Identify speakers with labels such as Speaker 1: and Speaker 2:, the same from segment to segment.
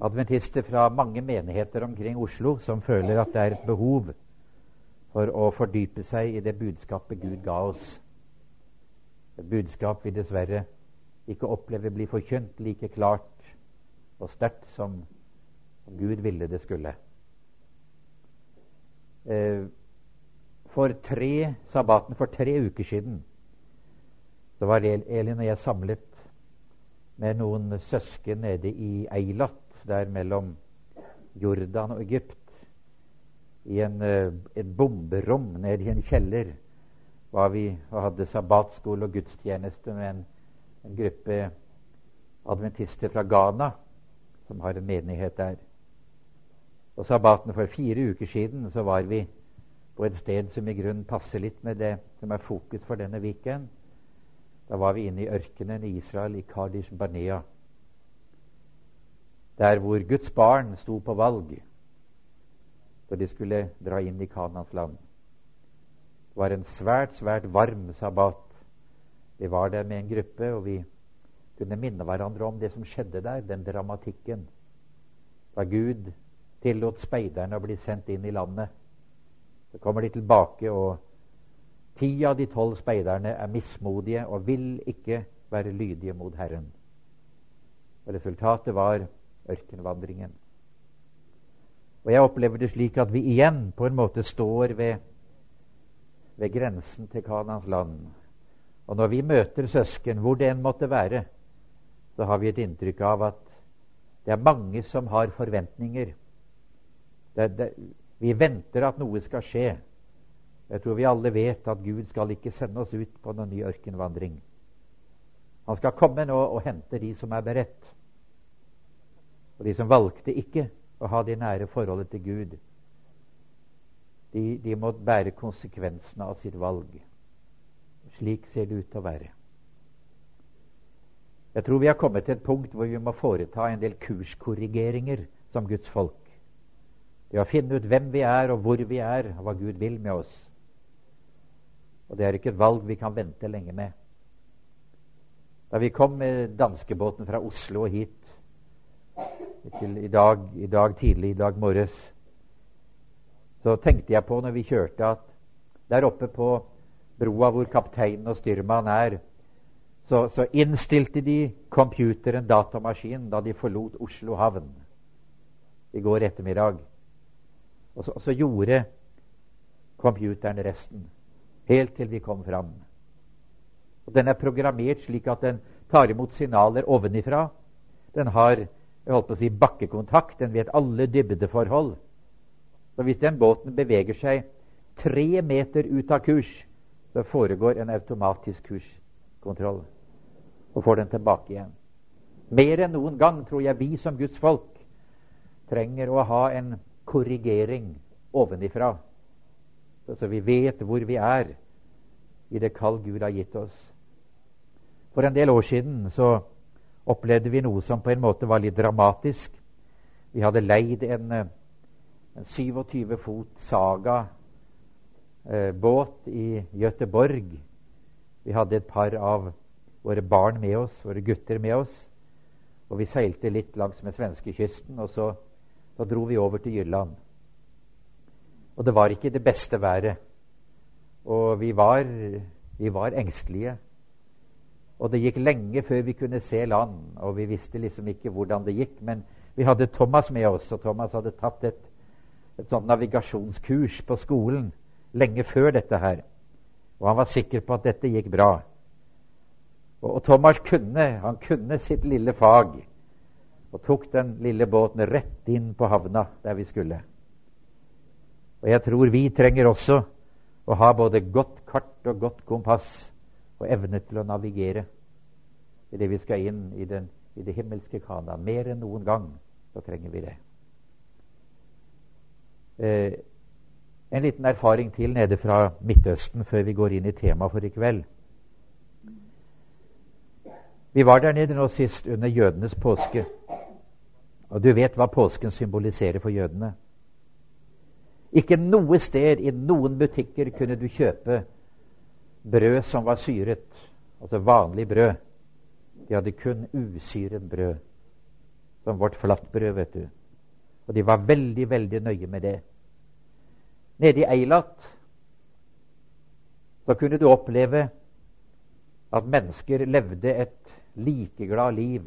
Speaker 1: adventister fra mange menigheter omkring Oslo som føler at det er et behov for å fordype seg i det budskapet Gud ga oss. Et budskap vi dessverre ikke opplever blir forkynt like klart og sterkt som Gud ville det skulle. Eh, for tre sabbaten for tre uker siden så var Elin og jeg samlet med noen søsken nede i Eilat, der mellom Jordan og Egypt, i en, eh, et bomberom nede i en kjeller. Var vi og hadde sabbatskole og gudstjeneste med en, en gruppe adventister fra Ghana, som har en menighet der. Og sabbaten for fire uker siden så var vi på et sted som i grunnen passer litt med det som er fokus for denne weekend. Da var vi inne i ørkenen i Israel, i Kardish Barnea. Der hvor Guds barn sto på valg da de skulle dra inn i Kanans land. Det var en svært, svært varm sabbat. Vi var der med en gruppe, og vi kunne minne hverandre om det som skjedde der, den dramatikken. Da Gud tillot speiderne å bli sendt inn i landet. Så kommer de tilbake, og ti av de tolv speiderne er mismodige og vil ikke være lydige mot Herren. Og Resultatet var ørkenvandringen. Og Jeg opplever det slik at vi igjen på en måte står ved, ved grensen til Kanans land. Og når vi møter søsken, hvor det enn måtte være, så har vi et inntrykk av at det er mange som har forventninger det, det, vi venter at noe skal skje. Jeg tror vi alle vet at Gud skal ikke sende oss ut på noen ny ørkenvandring. Han skal komme nå og hente de som er beredt. Og de som valgte ikke å ha det nære forholdet til Gud, de, de må bære konsekvensene av sitt valg. Slik ser det ut til å være. Jeg tror vi har kommet til et punkt hvor vi må foreta en del kurskorrigeringer som Guds folk. Det å finne ut hvem vi er, og hvor vi er, og hva Gud vil med oss. Og det er ikke et valg vi kan vente lenge med. Da vi kom med danskebåten fra Oslo og hit til i dag, i dag tidlig, i dag morges, så tenkte jeg på når vi kjørte, at der oppe på broa hvor kapteinen og styrmannen er, så, så, innstilte de computeren, datamaskinen, da de forlot Oslo havn i går ettermiddag. Og så, og så gjorde computeren resten, helt til vi kom fram. Og Den er programmert slik at den tar imot signaler ovenifra. Den har jeg holdt på å si, bakkekontakt, den vet alle dybdeforhold. Så hvis den båten beveger seg tre meter ut av kurs, så foregår en automatisk kurskontroll og får den tilbake igjen. Mer enn noen gang tror jeg vi som Guds folk trenger å ha en korrigering ovenifra, så vi vet hvor vi er i det kall Gud har gitt oss. For en del år siden så opplevde vi noe som på en måte var litt dramatisk. Vi hadde leid en, en 27 fot Saga-båt eh, i Gøteborg. Vi hadde et par av våre barn med oss, våre gutter med oss. Og vi seilte litt langs med svenskekysten, og så, da dro vi over til Jylland. Og det var ikke det beste været. Og vi var, vi var engstelige. Og det gikk lenge før vi kunne se land, og vi visste liksom ikke hvordan det gikk. Men vi hadde Thomas med oss, og Thomas hadde tatt et, et sånt navigasjonskurs på skolen lenge før dette her. Og han var sikker på at dette gikk bra. Og, og Thomas kunne, han kunne sitt lille fag, og tok den lille båten rett inn på havna der vi skulle. Og jeg tror vi trenger også å ha både godt kart og godt kompass og evne til å navigere i det vi skal inn i, den, i det himmelske Kana. Mer enn noen gang så trenger vi det. Eh, en liten erfaring til nede fra Midtøsten før vi går inn i temaet for i kveld. Vi var der nede nå sist under jødenes påske. Og du vet hva påsken symboliserer for jødene. Ikke noe sted i noen butikker kunne du kjøpe brød som var syret, altså vanlig brød. De hadde kun usyret brød. som vårt flatbrød, vet du. Og de var veldig, veldig nøye med det. Nede i Eilat så kunne du oppleve at mennesker levde et likeglad liv.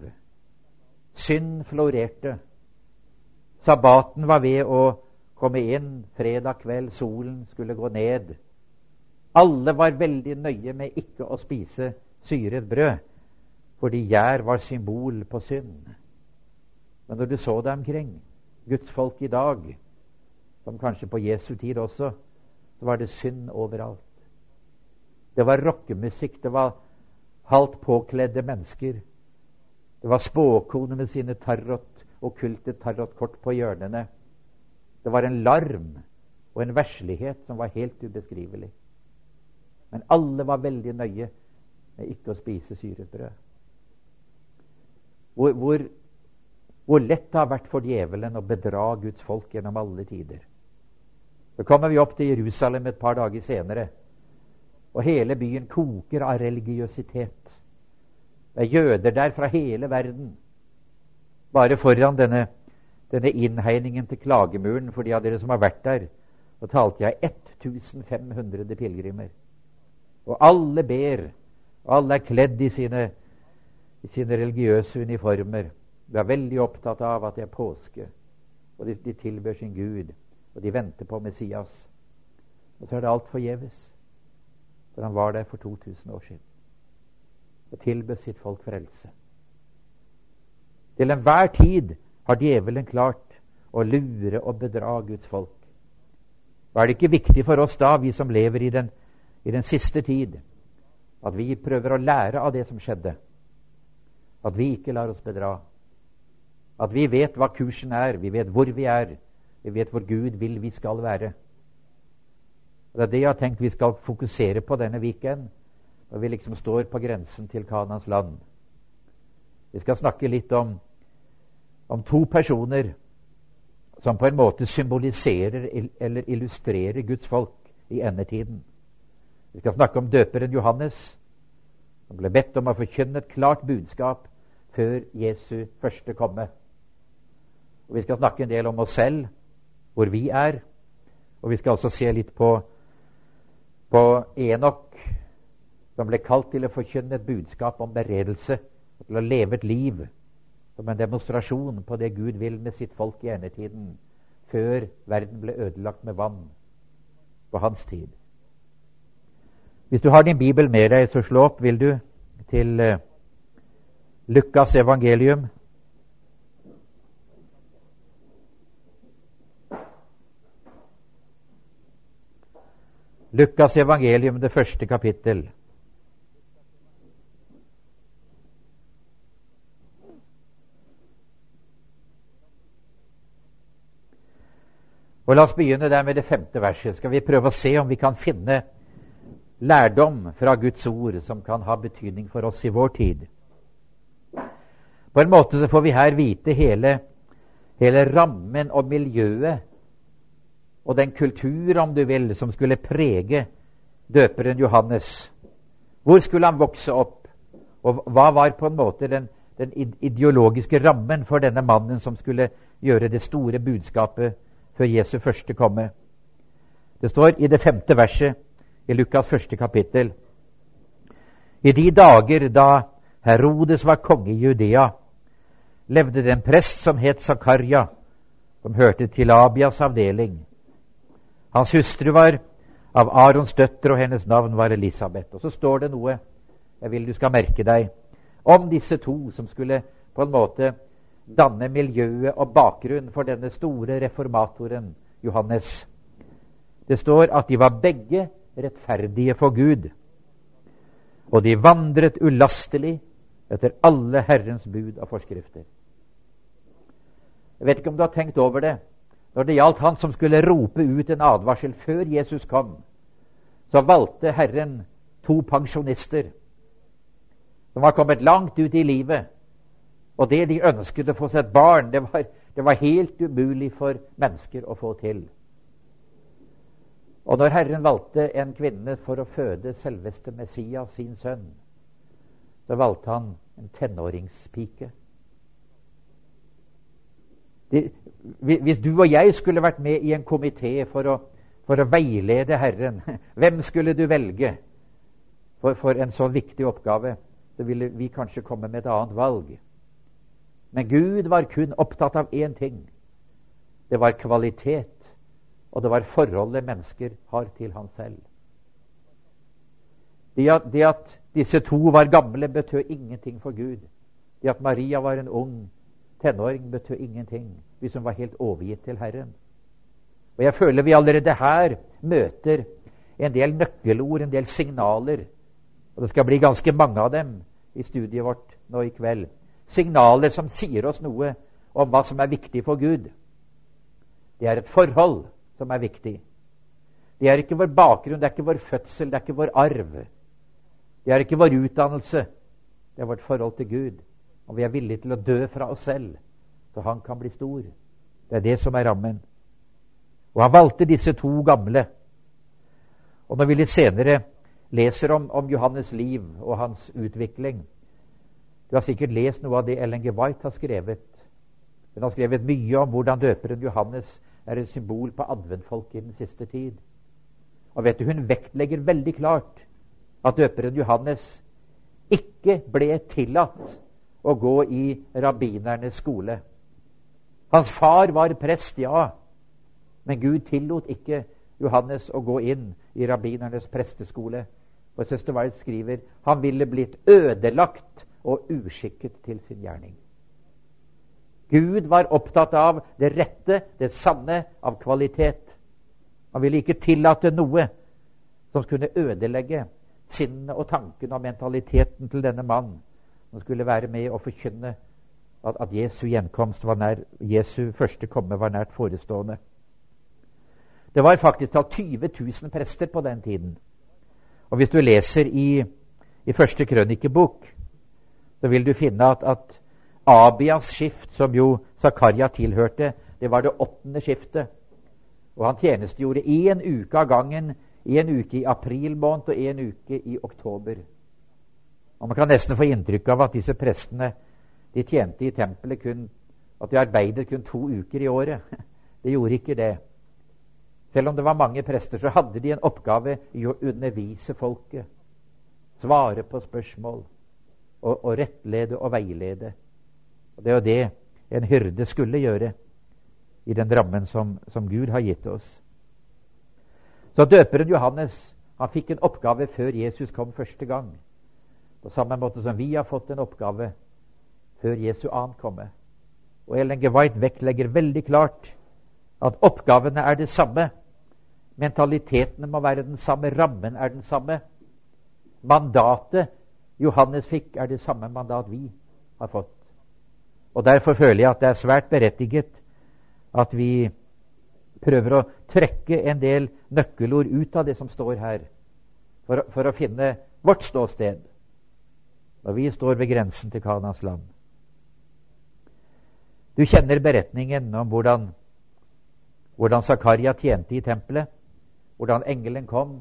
Speaker 1: Synd florerte. Sabbaten var ved å komme inn fredag kveld, solen skulle gå ned. Alle var veldig nøye med ikke å spise syret brød, fordi gjær var symbol på synd. Men når du så deg omkring, Guds folk i dag, som kanskje på Jesu tid også, så var det synd overalt. Det var rockemusikk, det var halvt påkledde mennesker. Det var spåkoner med sine tarot, okkulte tarotkort på hjørnene. Det var en larm og en verslighet som var helt ubeskrivelig. Men alle var veldig nøye med ikke å spise syret brød. Hvor, hvor, hvor, lett det har vært for djevelen å bedra Guds folk gjennom alle tider. Så kommer vi opp til Jerusalem et par dager senere, og hele byen koker av religiøsitet. Det er jøder der fra hele verden. Bare foran denne, denne innhegningen til klagemuren, for de av dere som har vært der, så talte jeg 1500 pilegrimer. Og alle ber, og alle er kledd i sine, i sine religiøse uniformer. De er veldig opptatt av at det er påske, og de, de tilber sin Gud, og de venter på Messias. Og så er det alt forgjeves, for han var der for 2000 år siden og tilbød sitt folk frelse. Til enhver tid har djevelen klart å lure og bedra Guds folk. Og er det ikke viktig for oss da, vi som lever i den, i den siste tid, at vi prøver å lære av det som skjedde? At vi ikke lar oss bedra? At vi vet hva kursen er, vi vet hvor vi er, vi vet hvor Gud vil vi skal være. Og Det er det jeg har tenkt vi skal fokusere på denne weekend når vi liksom står på grensen til Kanans land. Vi skal snakke litt om, om to personer som på en måte symboliserer eller illustrerer Guds folk i endetiden. Vi skal snakke om døperen Johannes, som ble bedt om å forkynne et klart budskap før Jesu første komme. Og Vi skal snakke en del om oss selv, hvor vi er, og vi skal også se litt på, på Enok, som ble kalt til å forkynne et budskap om beredelse, til å leve et liv som en demonstrasjon på det Gud vil med sitt folk i endetiden, før verden ble ødelagt med vann på hans tid. Hvis du har din bibel med deg, så slå opp, vil du, til uh, Lukas evangelium. Lukas evangelium, det første kapittel. Og La oss begynne der med det femte verset. Skal vi prøve å se om vi kan finne lærdom fra Guds ord som kan ha betydning for oss i vår tid. På en måte så får vi her vite hele, hele rammen og miljøet og den kultur, om du vil, som skulle prege døperen Johannes. Hvor skulle han vokse opp? Og hva var på en måte den, den ideologiske rammen for denne mannen som skulle gjøre det store budskapet før Jesu første komme. Det står i det femte verset i Lukas første kapittel. I de dager da Herodes var konge i Judea, levde det en prest som het Zakaria, som hørte til Abias avdeling. Hans hustru var av Arons døtre, og hennes navn var Elisabeth. Og så står det noe jeg vil du skal merke deg om disse to som skulle på en måte danne miljøet og bakgrunnen for denne store reformatoren Johannes. Det står at de var begge rettferdige for Gud, og de vandret ulastelig etter alle Herrens bud og forskrifter. Jeg vet ikke om du har tenkt over det. Når det gjaldt han som skulle rope ut en advarsel før Jesus kom, så valgte Herren to pensjonister som var kommet langt ut i livet, og det de ønsket å få seg et barn, det var, det var helt umulig for mennesker å få til. Og når Herren valgte en kvinne for å føde selveste Messias, sin sønn, så valgte han en tenåringspike. De, Hvis du og jeg skulle vært med i en komité for å, for å veilede Herren, hvem skulle du velge for, for en så viktig oppgave? Så ville vi kanskje komme med et annet valg. Men Gud var kun opptatt av én ting. Det var kvalitet, og det var forholdet mennesker har til han selv. Det at, det at disse to var gamle, betød ingenting for Gud. Det at Maria var en ung tenåring, betød ingenting hvis hun var helt overgitt til Herren. Og Jeg føler vi allerede her møter en del nøkkelord, en del signaler. Og det skal bli ganske mange av dem i studiet vårt nå i kveld. Signaler som sier oss noe om hva som er viktig for Gud. Det er et forhold som er viktig. Det er ikke vår bakgrunn, det er ikke vår fødsel, det er ikke vår arv. Det er ikke vår utdannelse. Det er vårt forhold til Gud. Og vi er villige til å dø fra oss selv, så han kan bli stor. Det er det som er rammen. Og han valgte disse to gamle. Og når vi litt senere leser om, om Johannes' liv og hans utvikling Du har sikkert lest noe av det Ellen G. White har skrevet. Hun har skrevet mye om hvordan døperen Johannes er et symbol på adventfolket i den siste tid. Og vet du, Hun vektlegger veldig klart at døperen Johannes ikke ble tillatt å gå i rabbinernes skole. Hans far var prest, ja, men Gud tillot ikke Johannes å gå inn i rabbinernes presteskole. Og søster Wild skriver han ville blitt ødelagt og uskikket til sin gjerning. Gud var opptatt av det rette, det sanne, av kvalitet. Han ville ikke tillate noe som skulle ødelegge sinnet og tanken og mentaliteten til denne mannen som skulle være med og forkynne at, at Jesu gjenkomst var nær, Jesu første komme var nært forestående. Det var faktisk talt 20 000 prester på den tiden. Og Hvis du leser i, i første krønikebok, så vil du finne at, at Abias skift, som jo Zakaria tilhørte, det var det åttende skiftet. Og han tjenestegjorde én uke av gangen en uke i april måned og en uke i oktober. Og Man kan nesten få inntrykk av at disse prestene de tjente i tempelet kun At de arbeidet kun to uker i året. Det gjorde ikke det. Selv om det var mange prester, så hadde de en oppgave i å undervise folket. Svare på spørsmål og, og rettlede og veilede. Og Det er jo det en hyrde skulle gjøre i den rammen som, som Gud har gitt oss. Så døperen Johannes han fikk en oppgave før Jesus kom første gang. På samme måte som vi har fått en oppgave før Jesu ankomme. Og Ellen G. White vektlegger veldig klart at oppgavene er det samme. Mentalitetene må være den samme, rammen er den samme. Mandatet Johannes fikk, er det samme mandat vi har fått. Og Derfor føler jeg at det er svært berettiget at vi prøver å trekke en del nøkkelord ut av det som står her, for, for å finne vårt ståsted når vi står ved grensen til Kanas land. Du kjenner beretningen om hvordan, hvordan Zakaria tjente i tempelet, hvordan engelen kom.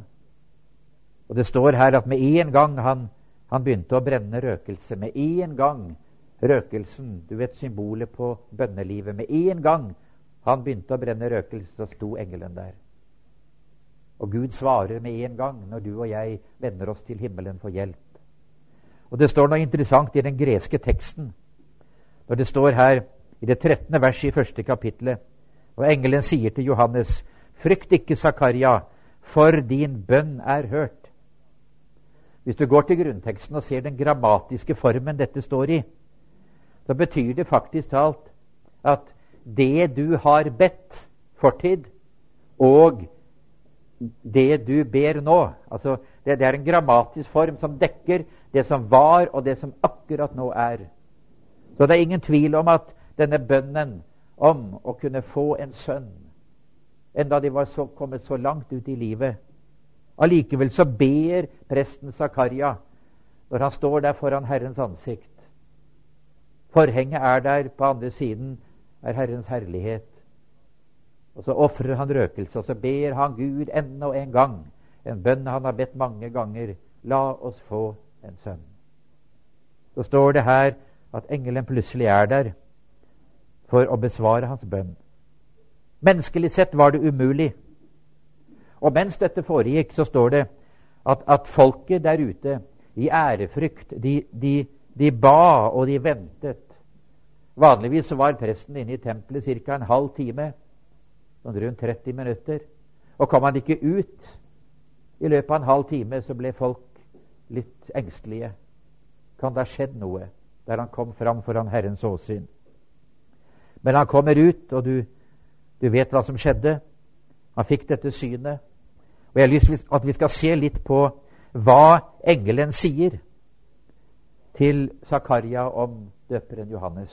Speaker 1: Og Det står her at med en gang han, han begynte å brenne røkelse, med en gang røkelsen, du vet symbolet på bønnelivet, med en gang han begynte å brenne røkelse, så sto engelen der. Og Gud svarer med en gang når du og jeg vender oss til himmelen for hjelp. Og Det står noe interessant i den greske teksten. Når det står her i det 13. verset i første kapittelet, og engelen sier til Johannes.: Frykt ikke, Zakaria, for din bønn er hørt. Hvis du går til grunnteksten og ser den grammatiske formen dette står i, så betyr det faktisk talt at det du har bedt fortid, og det du ber nå. Altså, det, det, er en grammatisk form som dekker det som var, og det som akkurat nå er. Så det er ingen tvil om at denne bønnen om å kunne få en sønn, enda de var så, kommet så langt ut i livet Allikevel så ber presten Zakaria når han står der foran Herrens ansikt. Forhenget er der på andre siden er Herrens herlighet. Og så ofrer han røkelse, og så ber han Gud enda en gang, en bønn han har bedt mange ganger, la oss få en sønn. Så står det her at engelen plutselig er der for å besvare hans bønn. Menneskelig sett var det umulig. Og mens dette foregikk, så står det at, at folket der ute i ærefrykt, de, de, de, ba og de ventet. Vanligvis var presten inne i tempelet ca. en halv time, sånn rundt 30 minutter. Og kom han ikke ut i løpet av en halv time, så ble folk litt engstelige. Kan det ha skjedd noe der han kom fram foran Herrens åsyn? Men han kommer ut, og du, du vet hva som skjedde. Han fikk dette synet. Og Jeg har lyst til at vi skal se litt på hva engelen sier til Zakaria om døperen Johannes.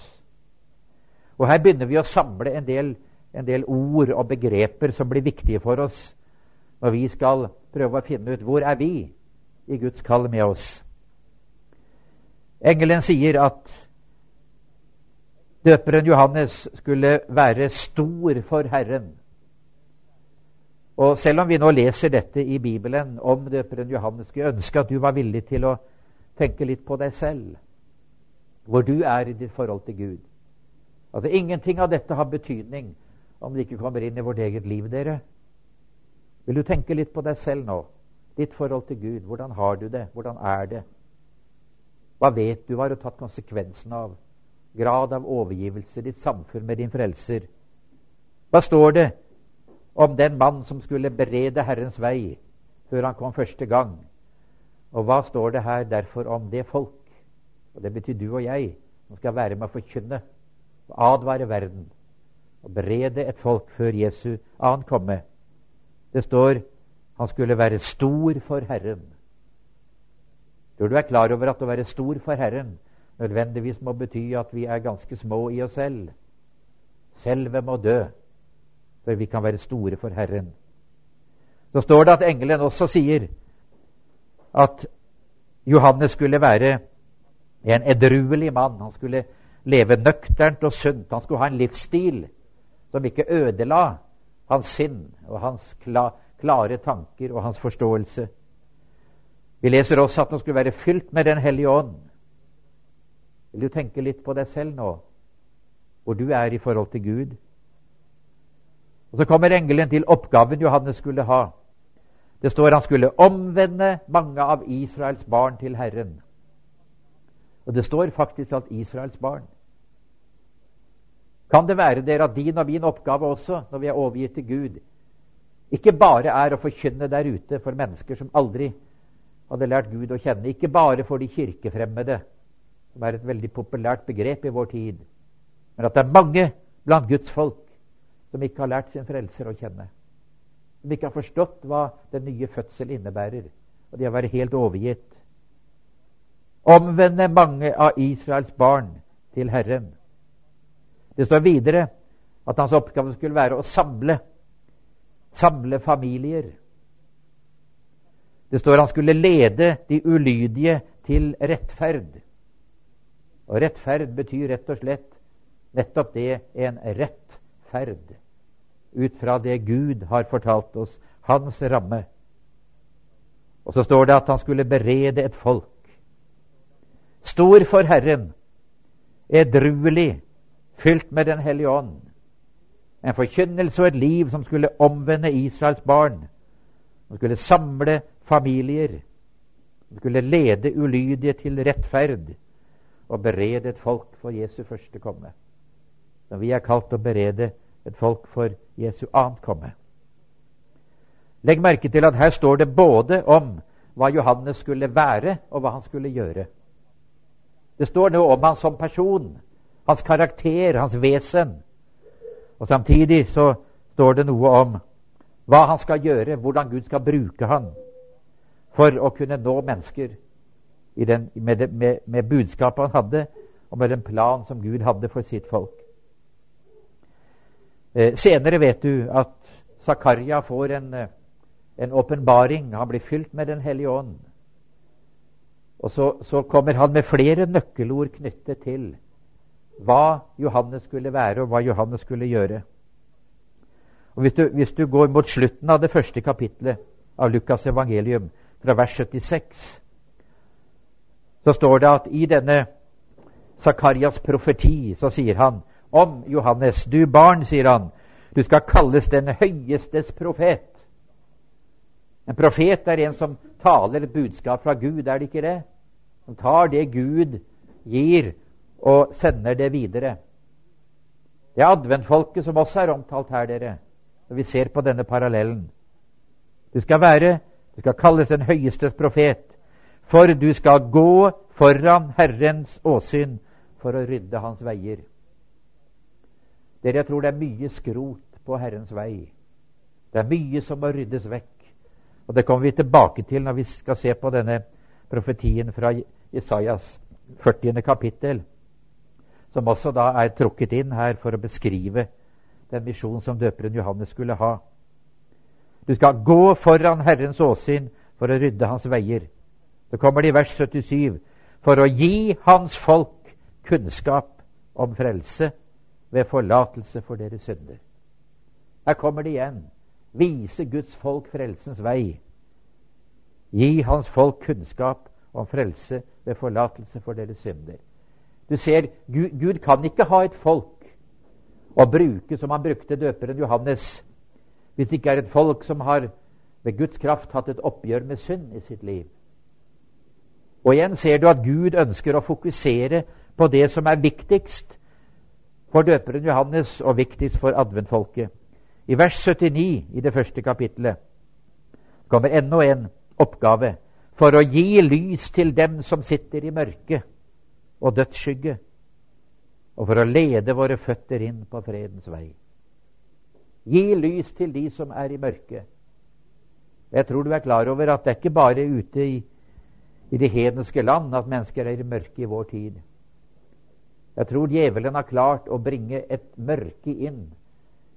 Speaker 1: Og Her begynner vi å samle en del, en del ord og begreper som blir viktige for oss når vi skal prøve å finne ut hvor er vi i Guds kall med oss. Engelen sier at døperen Johannes skulle være stor for Herren. Og selv om vi nå leser dette i Bibelen om døperen Johannes, skulle ønske at du var villig til å tenke litt på deg selv. Hvor du er i ditt forhold til Gud. Altså Ingenting av dette har betydning om det ikke kommer inn i vårt eget liv, dere. Vil du tenke litt på deg selv nå? Ditt forhold til Gud. Hvordan har du det? Hvordan er det? Hva vet du hva har du tatt konsekvensen av? Grad av overgivelse, ditt samfunn med din frelser. Hva står det om den mann som skulle berede Herrens vei før han kom første gang? Og hva står det her derfor om det folk? Og Det betyr du og jeg, som skal være med å forkynne og advare verden og berede et folk før Jesu annen komme. Det står han skulle være stor for Herren. Tror du er klar over at å være stor for Herren nødvendigvis må bety at vi er ganske små i oss selv. Selve må dø før vi kan være store for Herren. Så står det at engelen også sier at Johannes skulle være en edruelig mann. Han skulle leve nøkternt og sunt. Han skulle ha en livsstil som ikke ødela hans sinn og hans klare tanker og hans forståelse. Vi leser også at han skulle være fylt med Den hellige ånd. Vil du tenke litt på deg selv nå, hvor du er i forhold til Gud? Og Så kommer engelen til oppgaven Johannes skulle ha. Det står han skulle omvende mange av Israels barn til Herren. Og det står faktisk at Israels barn. Kan det være dere at din og min oppgave også, når vi er overgitt til Gud, ikke bare er å forkynne der ute for mennesker som aldri hadde lært Gud å kjenne, ikke bare for de kirkefremmede, som er et veldig populært begrep i vår tid, men at det er mange blant Guds folk som ikke har lært sin frelser å kjenne. Som ikke har forstått hva den nye fødsel innebærer, og de har vært helt overgitt. Omvende mange av Israels barn til Herren. Det står videre at hans oppgave skulle være å samle samle familier. Det står han skulle lede de ulydige til rettferd. Og rettferd betyr rett og slett nettopp det en rett ferd. Ut fra det Gud har fortalt oss, hans ramme. Og så står det at han skulle berede et folk. Stor for Herren, edruelig, fylt med Den hellige ånd en forkynnelse og et liv som skulle omvende Israels barn. Som skulle samle familier. Som skulle lede ulydige til rettferd og berede et folk for Jesu første komme. Som vi er kalt å berede et folk for Jesu annet komme. Legg merke til at her står det både om hva Johannes skulle være, og hva han skulle gjøre. Det står noe om han som person, hans karakter, hans vesen. Og Samtidig så står det noe om hva han skal gjøre, hvordan Gud skal bruke han for å kunne nå mennesker den, med, det, med, med, budskapet han hadde, og med den plan som Gud hadde for sitt folk. Eh, senere vet du at Zakaria får en åpenbaring. Han blir fylt med Den hellige ånd. Og så, så kommer han med flere nøkkelord knyttet til hva Johannes skulle være, og hva Johannes skulle gjøre. Og Hvis du, hvis du går mot slutten av det første kapitlet av Lukas' evangelium, fra vers 76, så står det at i denne Zakarias profeti så sier han om Johannes. Du barn, sier han, du skal kalles den høyestes profet. En profet er en som taler et budskap fra Gud, er det ikke det? Som tar det Gud gir, og sender det videre. Det er adventfolket som også er omtalt her, dere, når vi ser på denne parallellen. Du skal være, du skal kalles den høyestes profet, for du skal gå foran Herrens åsyn for å rydde hans veier. Dere, jeg tror det er mye skrot på Herrens vei. Det er mye som må ryddes vekk. Og Det kommer vi tilbake til når vi skal se på denne profetien fra Isaias 40. kapittel, som også da er trukket inn her for å beskrive den misjonen som døperen Johannes skulle ha. Du skal gå foran Herrens åsyn for å rydde hans veier. Så kommer det i vers 77 for å gi hans folk kunnskap om frelse ved forlatelse for deres synder. Her kommer det igjen. Vise Guds folk frelsens vei. Gi hans folk kunnskap om frelse ved forlatelse for deres synder. Du ser, Gud, Gud kan ikke ha et folk å bruke som han brukte døperen Johannes, hvis det ikke er et folk som har ved Guds kraft hatt et oppgjør med synd i sitt liv. Og igjen ser du at Gud ønsker å fokusere på det som er viktigst for døperen Johannes og viktigst for adventfolket. I vers 79 i det første kapittelet kommer enda en oppgave for å gi lys til dem som sitter i mørke og dødsskygge, og for å lede våre føtter inn på fredens vei. Gi lys til de som er i mørket. Jeg tror du er klar over at det er ikke bare ute i, i det hedenske land at mennesker er i mørke i vår tid. Jeg tror djevelen har klart å bringe et mørke inn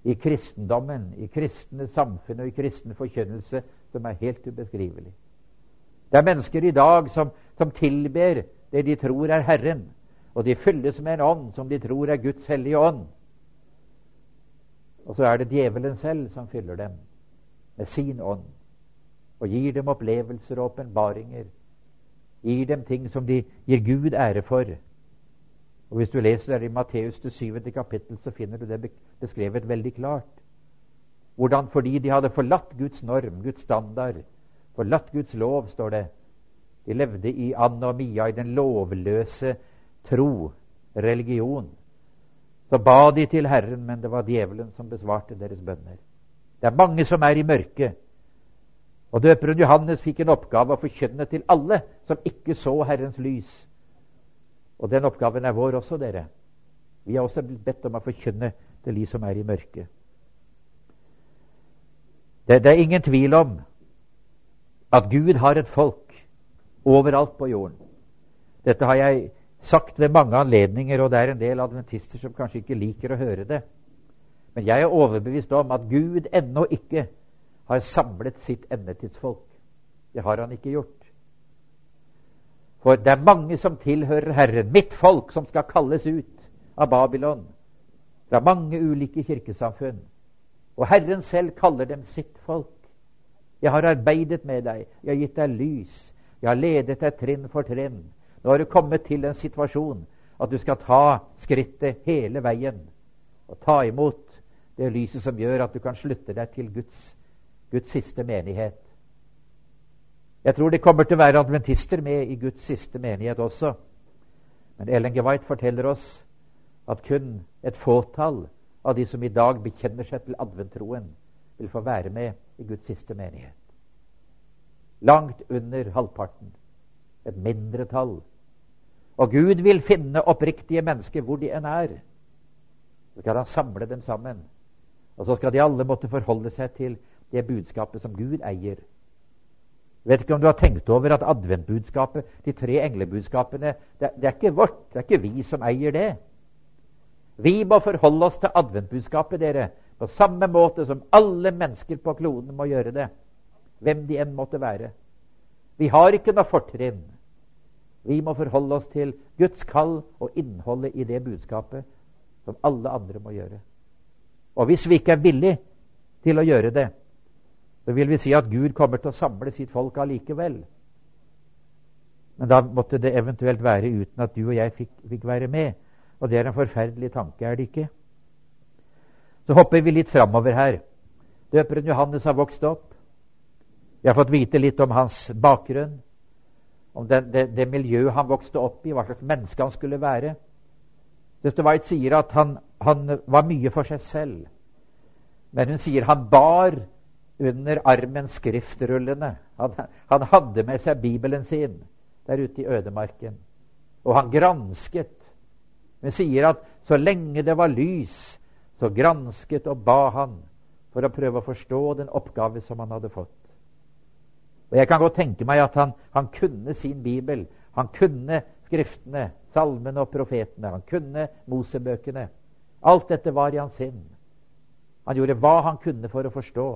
Speaker 1: i kristendommen, i kristne samfunn og i kristen forkynnelse som er helt ubeskrivelig. Det er mennesker i dag som, som tilber det de tror er Herren, og de fylles med en ånd som de tror er Guds hellige ånd. Og så er det djevelen selv som fyller dem med sin ånd og gir dem opplevelser og åpenbaringer. Gir dem ting som de gir Gud ære for. Og Hvis du leser det i Matteus det syvende kapittel, så finner du det beskrevet veldig klart. Hvordan fordi de hadde forlatt Guds norm, Guds standard, forlatt Guds lov, står det. De levde i anomia, i den lovløse tro, religion. Så ba de til Herren, men det var djevelen som besvarte deres bønner. Det er mange som er i mørket. Og døperen Johannes fikk en oppgave å forkynne til alle som ikke så Herrens lys. Og den oppgaven er vår også, dere. Vi har også blitt bedt om å forkynne til de som er i mørket. Det, det er ingen tvil om at Gud har et folk overalt på jorden. Dette har jeg sagt ved mange anledninger, og det er en del adventister som kanskje ikke liker å høre det. Men jeg er overbevist om at Gud ennå ikke har samlet sitt endetidsfolk. Det har han ikke gjort. For det er mange som tilhører Herren, mitt folk, som skal kalles ut av Babylon fra mange ulike kirkesamfunn. Og Herren selv kaller dem sitt folk. Jeg har arbeidet med deg, jeg har gitt deg lys, jeg har ledet deg trinn for trinn. Nå har du kommet til en situasjon at du skal ta skrittet hele veien og ta imot det lyset som gjør at du kan slutte deg til Guds, Guds siste menighet. Jeg tror de kommer til å være adventister med i Guds siste menighet også. Men Ellen G. White forteller oss at kun et fåtall av de som i dag bekjenner seg til adventtroen, vil få være med i Guds siste menighet. Langt under halvparten. Et mindretall. Og Gud vil finne oppriktige mennesker hvor de enn er. Så skal han samle dem sammen. Og så skal de alle måtte forholde seg til det budskapet som Gud eier Vet ikke om du har tenkt over at adventbudskapet, de tre englebudskapene, det, det er ikke vårt. Det er ikke vi som eier det. Vi må forholde oss til adventbudskapet, dere, på samme måte som alle mennesker på kloden må gjøre det. Hvem de enn måtte være. Vi har ikke noe fortrinn. Vi må forholde oss til Guds kall og innholdet i det budskapet som alle andre må gjøre. Og hvis vi ikke er villige til å gjøre det, så vil vi si at Gud kommer til å samle sitt folk allikevel. Men da måtte det eventuelt være uten at du og jeg fikk, fikk være med. Og det er en forferdelig tanke, er det ikke? Så hopper vi litt framover her. Døperen Johannes har vokst opp. Vi har fått vite litt om hans bakgrunn, om det, det, det miljøet han vokste opp i, hva slags menneske han skulle være. Dr. White sier at han, han var mye for seg selv. Men hun sier han bar under armen skriftrullene. Han, han, hadde med seg Bibelen sin der ute i ødemarken. Og han gransket. Men sier at så lenge det var lys, så gransket og ba han for å prøve å forstå den oppgave som han hadde fått. Og Jeg kan godt tenke meg at han, han kunne sin bibel. Han kunne Skriftene, salmene og profetene. Han kunne Mosebøkene. Alt dette var i hans sinn. Han gjorde hva han kunne for å forstå.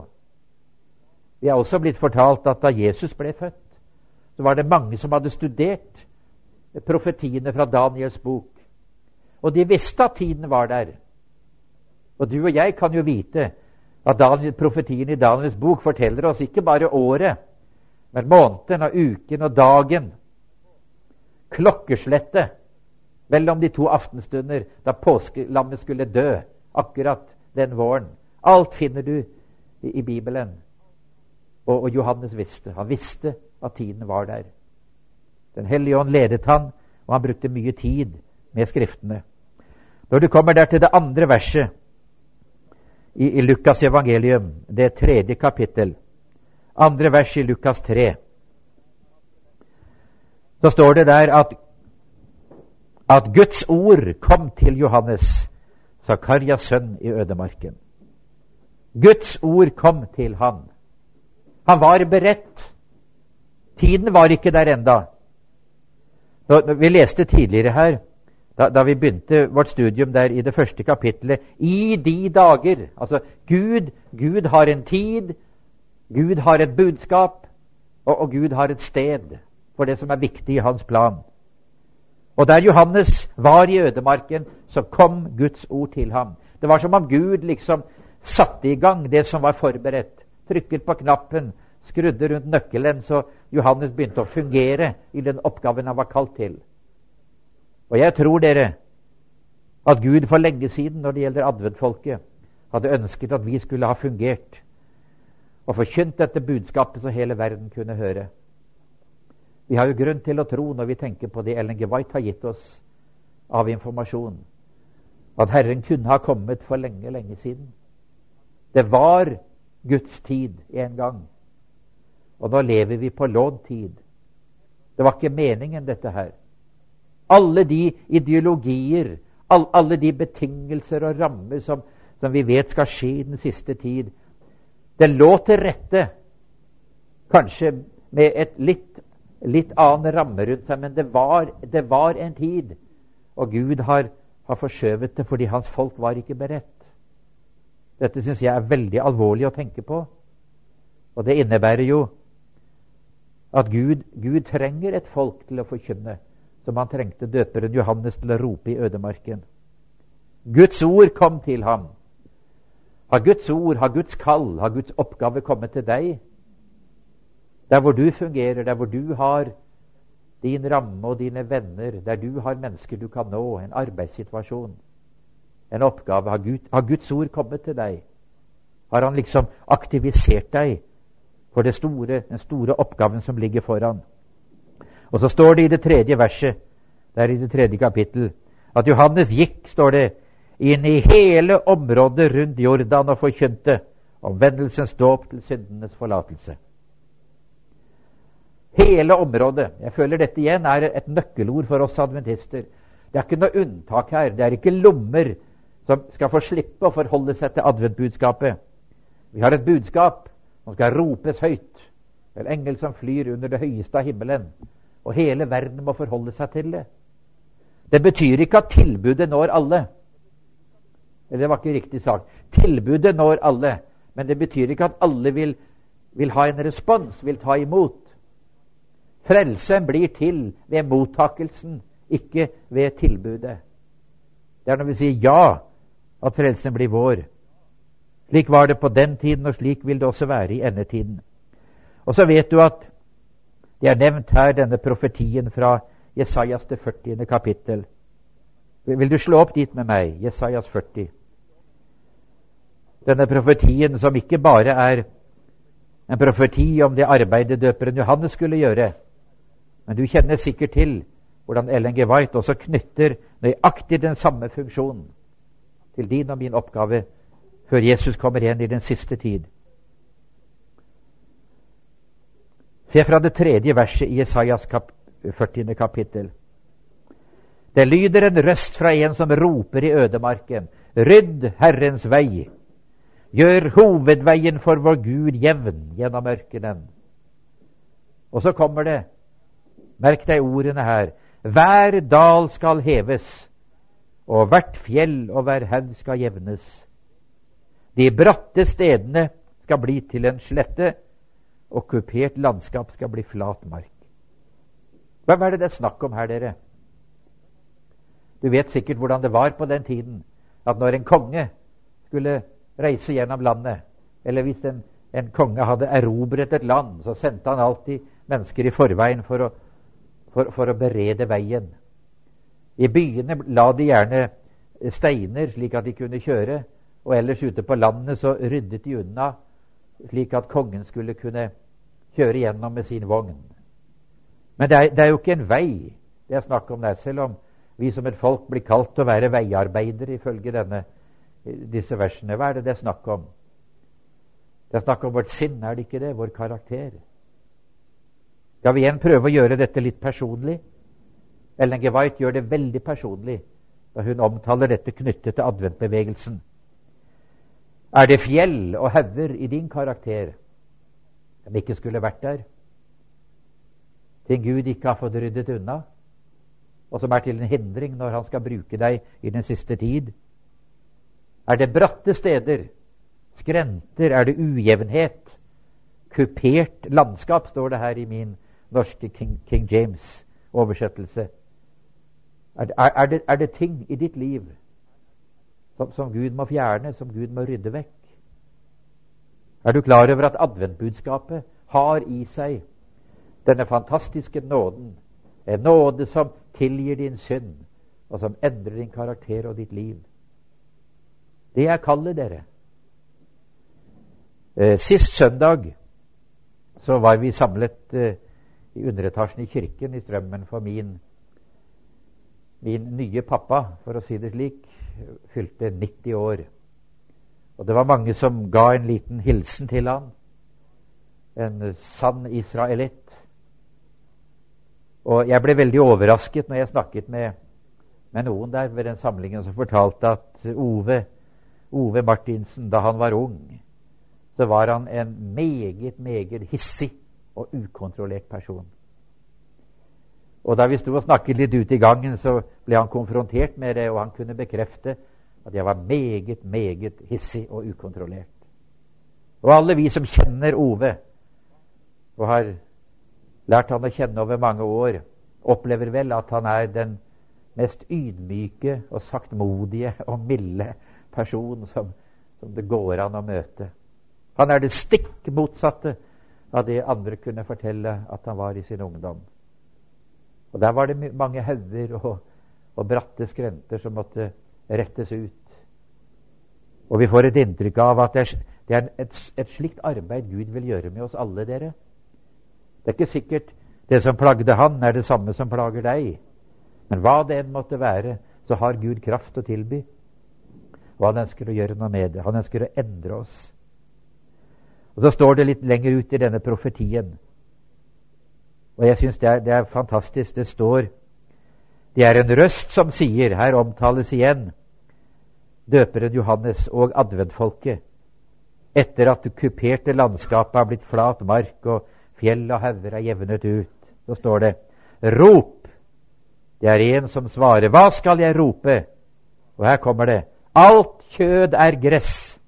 Speaker 1: Vi er også blitt fortalt at da Jesus ble født, så var det mange som hadde studert profetiene fra Daniels bok. Og de visste at tiden var der. Og du og jeg kan jo vite at Daniel, profetien i Daniels bok forteller oss ikke bare året, men måneden og uken og dagen. Klokkeslettet mellom de to aftenstunder da påskelammet skulle dø akkurat den våren. Alt finner du i, i Bibelen. Og, og, Johannes visste. Han visste at tiden var der. Den hellige ånd ledet han, og han brukte mye tid med Skriftene. Når du kommer der til det andre verset i, i Lukas evangelium, det tredje kapittel, andre vers i Lukas 3, så står det der at, at Guds ord kom til Johannes, Zakarias sønn i ødemarken. Guds ord kom til han. Han var beredt. Tiden var ikke der enda. Vi leste tidligere her, da, da, vi begynte vårt studium der i det første kapittelet, i de dager Altså, Gud, Gud har en tid, Gud har et budskap, og, og Gud har et sted for det som er viktig i hans plan. Og der Johannes var i ødemarken, så kom Guds ord til ham. Det var som om Gud liksom satte i gang det som var forberedt. Trykket på knappen, skrudde rundt nøkkelen, så Johannes begynte å fungere i den oppgaven han var kalt til. Og jeg tror dere at Gud for lenge siden, når det gjelder adventfolket, hadde ønsket at vi skulle ha fungert og forkynt dette budskapet så hele verden kunne høre. Vi har jo grunn til å tro, når vi tenker på det Ellen G. Har gitt oss av informasjon, at Herren kunne ha kommet for lenge, lenge siden. Det var Guds tid en gang. Og nå lever vi på lånt. Det var ikke meningen, dette her. Alle de ideologier, alle de betingelser og rammer som, som vi vet skal skje i den siste tid, det lå til rette, kanskje med et litt, litt annen ramme rundt seg, men det var, det var en tid. Og Gud har, har forskjøvet det fordi hans folk var ikke beredt. Dette syns jeg er veldig alvorlig å tenke på. Og det innebærer jo at Gud, Gud trenger et folk til å forkynne, som han trengte døperen Johannes til å rope i ødemarken. Guds ord kom til ham. Har Guds ord, har Guds kall, har Guds oppgave kommet til deg? Der hvor du fungerer, der hvor du har din ramme og dine venner, der du har mennesker du kan nå, en arbeidssituasjon, en oppgave. Har, Gud, har Guds ord kommet til deg? Har han liksom aktivisert deg for store, den store oppgaven som ligger foran? Og så står det i det tredje verset, der i det tredje kapittel, at Johannes gikk, står det, inn i hele området rundt Jordan og forkynte omvendelsens dåp til syndenes forlatelse. Hele området. Jeg føler dette igjen er et nøkkelord for oss adventister. Det er ikke noe unntak her. Det er ikke lommer som skal få slippe å forholde seg til adventbudskapet. Vi har et budskap som skal ropes høyt. En engel som flyr under det høyeste av himmelen. Og hele verden må forholde seg til det. Det betyr ikke at tilbudet når alle. Eller det var ikke riktig sagt. Tilbudet når alle, men det betyr ikke at alle vil, vil ha en respons, vil ta imot. Frelsen blir til ved mottakelsen, ikke ved tilbudet. Det er når vi sier ja, at frelsen blir vår. Slik var det på den tiden, og slik vil det også være i endetiden. Og så vet du at det er nevnt her denne profetien fra Jesajas det 40. kapittel. Vil du slå opp dit med meg, Jesajas 40? Denne profetien som ikke bare er en profeti om det arbeidet døperen Johannes skulle gjøre, men du kjenner sikkert til hvordan Ellen G. White også knytter nøyaktig den samme funksjonen til din og min oppgave før Jesus kommer igjen i den siste tid. Se fra det tredje verset i Jesajas kap 40. kapittel. Det lyder en røst fra en som roper i ødemarken. Rydd Herrens vei. Gjør hovedveien for vår Gud jevn gjennom ørkenen. Og så kommer det, merk deg ordene her, hver dal skal heves, og hvert fjell og hver haug skal jevnes. De bratte stedene skal bli til en slette, og kupert landskap skal bli flat mark. Hvem er det det er snakk om her, dere? Du vet sikkert hvordan det var på den tiden, at når en konge skulle reise gjennom landet, eller hvis en, en konge hadde erobret et land, så sendte han alltid mennesker i forveien for å, for, for å berede veien. I byene la de gjerne steiner slik at de kunne kjøre, og ellers ute på landet så ryddet de unna slik at kongen skulle kunne kjøre gjennom med sin vogn. Men det er, det er jo ikke en vei det er snakk om der, selv om vi som et folk blir kalt å være veiarbeidere ifølge denne, disse versene. Hva er det det er snakk om? Det er snakk om vårt sinn, er det ikke det? Vår karakter. Skal vi igjen prøve å gjøre dette litt personlig? Ellen G. White gjør det veldig personlig da hun omtaler dette knyttet til adventbevegelsen. Er det fjell og hauger i din karakter som ikke skulle vært der? Ting Gud ikke har fått ryddet unna, og som er til en hindring når han skal bruke deg i den siste tid? Er det bratte steder, skrenter, er det ujevnhet, kupert landskap, står det her i min norske King, King James-oversettelse. Er, er, det, er det ting i ditt liv som, som Gud må fjerne, som Gud må rydde vekk? Er du klar over at adventbudskapet har i seg denne fantastiske nåden? En nåde som tilgir din synd, og som endrer din karakter og ditt liv. Det er kallet, dere. Eh, sist søndag så var vi samlet eh, i underetasjen i kirken i Strømmen for min, min nye pappa, for å si det slik, fylte 90 år. Og det var mange som ga en liten hilsen til han. En sann israelitt. Og jeg ble veldig overrasket når jeg snakket med, med noen der ved den samlingen som fortalte at Ove, Ove Martinsen, da han var ung, så var han en meget, meget hissig og ukontrollert person. Og Da vi sto og snakket litt ute i gangen, så ble han konfrontert med det, og han kunne bekrefte at jeg var meget, meget hissig og ukontrollert. Og alle vi som kjenner Ove, og har lært han å kjenne over mange år, opplever vel at han er den mest ydmyke og saktmodige og milde person som, som det går an å møte. Han er det stikk motsatte av det andre kunne fortelle at han var i sin ungdom. Og Der var det mange hauger og, og bratte skrenter som måtte rettes ut. Og vi får et inntrykk av at det er, det er et, et, slikt arbeid Gud vil gjøre med oss alle, dere. Det er ikke sikkert det som plagde han, er det samme som plager deg. Men hva det enn måtte være, så har Gud kraft å tilby. Og han ønsker å gjøre noe med det. Han ønsker å endre oss. Og Så står det litt lenger ut i denne profetien. Og jeg syns det, det, er fantastisk. Det står Det er en røst som sier Her omtales igjen døperen Johannes og adventfolket. Etter at det kuperte landskapet har blitt flat mark og fjell og hauger er jevnet ut, så står det Rop! Det er en som svarer. Hva skal jeg rope? Og her kommer det. Alt kjød er gress.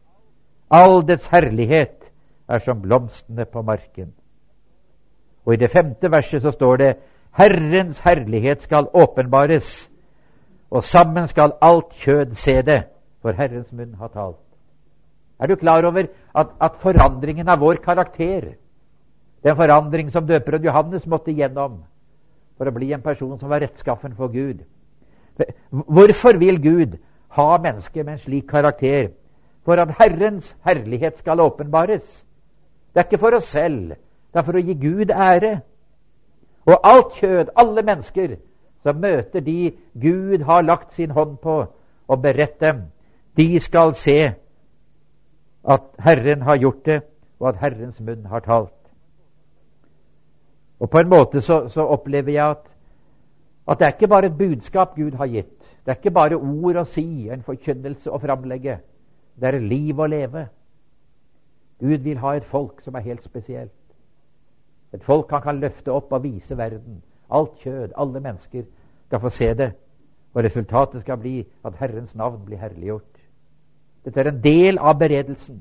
Speaker 1: All dets herlighet er som blomstene på marken. Og i det femte verset så står det Herrens herlighet skal åpenbares, og sammen skal alt kjød se det, for Herrens munn har talt. Er du klar over at, at forandringen av vår karakter, den forandring som døperen Johannes måtte igjennom for å bli en person som var rettskaffen for Gud, Hvorfor vil Gud ha mennesker med en slik karakter? For at Herrens herlighet skal åpenbares. Det er ikke for oss selv. Det er for å gi Gud ære. Og alt kjød, alle mennesker som møter de Gud har lagt sin hånd på og beredt dem, de skal se at Herren har gjort det, og at Herrens munn har talt. Og På en måte så, så opplever jeg at, at, det er ikke bare et budskap Gud har gitt. Det er ikke bare ord å si, en forkynnelse å framlegge. Det er liv å leve. Gud vil ha et folk som er helt spesielt. Et folk han kan løfte opp og vise verden. Alt kjød, alle mennesker skal få se det. Og resultatet skal bli at Herrens navn blir herliggjort. Dette er en del av beredelsen.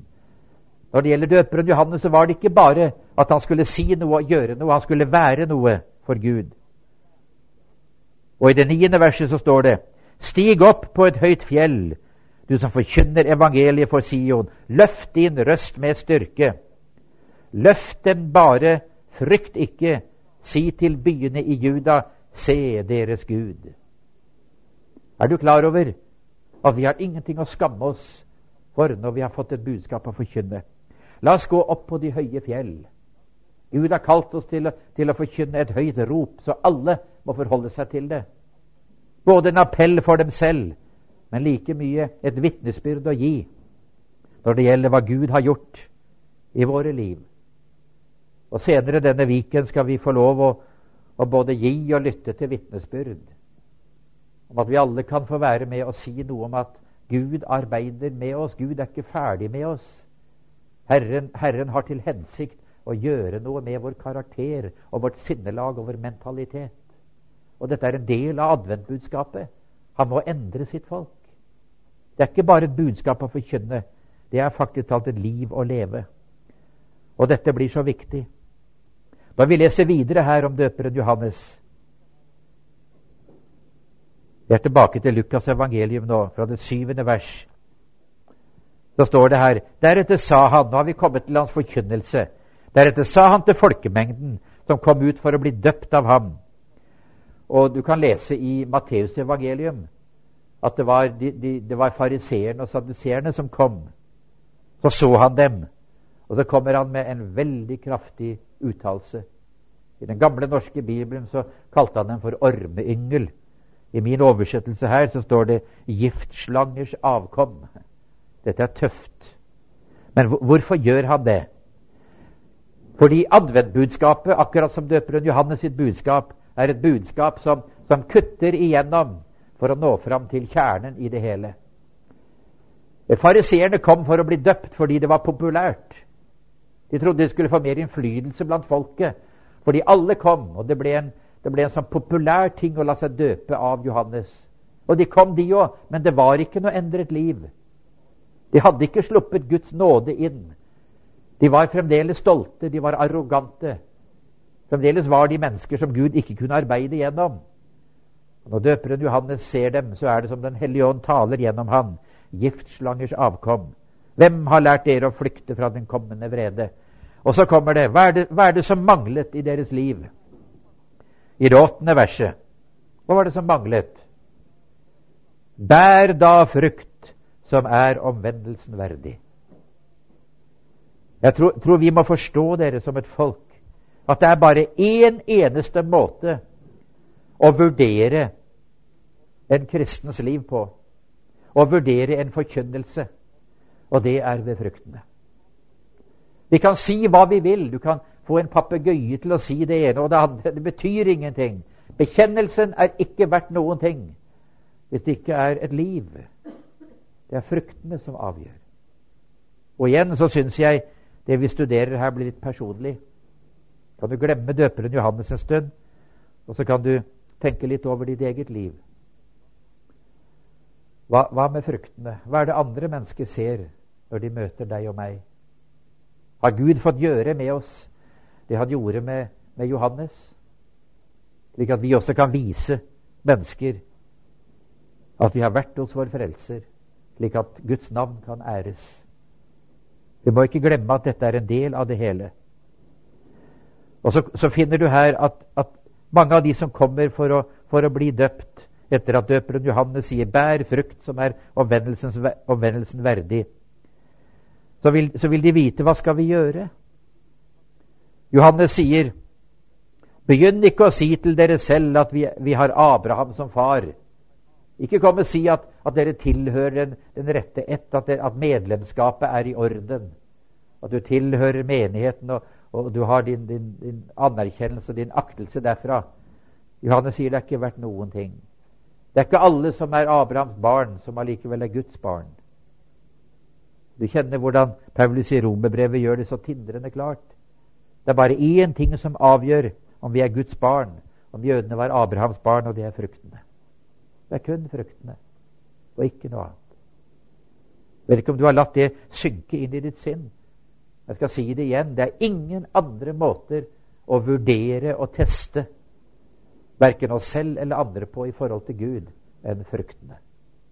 Speaker 1: Når det gjelder døperen Johannes, så var det ikke bare at han skulle si noe og gjøre noe. Han skulle være noe for Gud. Og i det niende verset så står det Stig opp på et høyt fjell, du som forkynner evangeliet for Sion. Løft din røst med styrke. Løft den bare, frykt ikke. Si til byene i Juda, se deres Gud. Er du klar over at vi har ingenting å skamme oss for når vi har fått et budskap å forkynne? La oss gå opp på de høye fjell. Gud har kalt oss til til å forkynne et høyt rop, så alle må forholde seg til det. Både en appell for dem selv, men like mye et vitnesbyrd å gi når det gjelder hva Gud har gjort i våre liv. Og Senere denne viken skal vi få lov å, å både gi og lytte til vitnesbyrd. Om at vi alle kan få være med og si noe om at Gud arbeider med oss. Gud er ikke ferdig med oss. Herren, Herren har til hensikt å gjøre noe med vår karakter og vårt sinnelag og vår mentalitet. Og dette er en del av adventbudskapet. Han må endre sitt folk. Det er ikke bare et budskap å forkynne. Det er faktisk talt et liv å leve. Og dette blir så viktig. Når vi leser videre her om døperen Johannes Vi er tilbake til Lukas evangelium nå, fra det syvende vers. Da står det her Deretter sa han Nå har vi kommet til hans forkynnelse. Deretter sa han til folkemengden som kom ut for å bli døpt av ham. Og du kan lese i Matteus evangelium at det var, de, de, var fariseerne og saduseerne som kom. Så så han dem, og så kommer han med en veldig kraftig uttalelse. I den gamle norske bibelen så kalte han dem for ormeyngel. I min oversettelse her så står det 'giftslangers avkom'. Dette er tøft. Men hvorfor gjør han det? Fordi adventbudskapet, akkurat som døperen Johannes sitt budskap, er et budskap som, som kutter igjennom for å nå fram til kjernen i det hele. Fariseerne kom for å bli døpt fordi det var populært. De trodde de skulle få mer innflytelse blant folket, fordi alle kom, og det ble en, det ble en sånn populær ting å la seg døpe av Johannes. Og de kom, de òg, men det var ikke noe endret liv. De hadde ikke sluppet Guds nåde inn. De var fremdeles stolte, de var arrogante. Fremdeles var de mennesker som Gud ikke kunne arbeide gjennom. Når døperen Johannes ser dem, så er det som Den hellige ånd taler gjennom han. Giftslangers avkom. Hvem har lært dere å flykte fra den kommende vrede? Og så kommer det hva det, hva er det som manglet i deres liv? I det åttende verset. Hva var det som manglet? Bær da frukt som er omvendelsen verdig. Jeg tror, tror vi må forstå dere som et folk at det er bare én eneste måte å vurdere en kristens liv på. Å vurdere en forkynnelse. Og det er ved fruktene. Vi kan si hva vi vil. Du kan få en papegøye til å si det ene og det andre. Det betyr ingenting. Bekjennelsen er ikke verdt noen ting hvis det ikke er et liv. Det er fruktene som avgjør. Og igjen så syns jeg det vi studerer her, blir litt personlig. Kan du glemme døperen Johannes en stund, og så kan du tenke litt over ditt eget liv. Hva, hva, med fruktene? Hva er det andre mennesker ser når de møter deg og meg? Har Gud fått gjøre med oss det han gjorde med, med Johannes? Slik at vi også kan vise mennesker at vi har vært hos vår Frelser, slik at Guds navn kan æres. Vi må ikke glemme at dette er en del av det hele. Og så, så finner du her at, at mange av de som kommer for å, for å bli døpt, etter at døperen Johannes sier 'bær frukt som er omvendelsen verdig', så vil, så vil de vite hva skal vi gjøre. Johannes sier, 'Begynn ikke å si til dere selv at vi, vi har Abraham som far.' Ikke kom og si at, at dere tilhører den, den rette ett, at, at, medlemskapet er i orden. At du tilhører menigheten, og, og du har din, din, din, anerkjennelse og din aktelse derfra. Johannes sier det er ikke verdt noen ting. Det er ikke alle som er Abrahams barn, som allikevel er Guds barn. Du kjenner hvordan Paulus i romerbrevet gjør det så tindrende klart. Det er bare én ting som avgjør om vi er Guds barn, om jødene var Abrahams barn, og det er fruktene. Det er kun fruktene, og ikke noe annet. Jeg vet ikke om du har latt det synke inn i ditt sinn. Jeg skal si det igjen. Det er ingen andre måter å vurdere og teste verken oss selv eller andre på i forhold til Gud enn fruktene.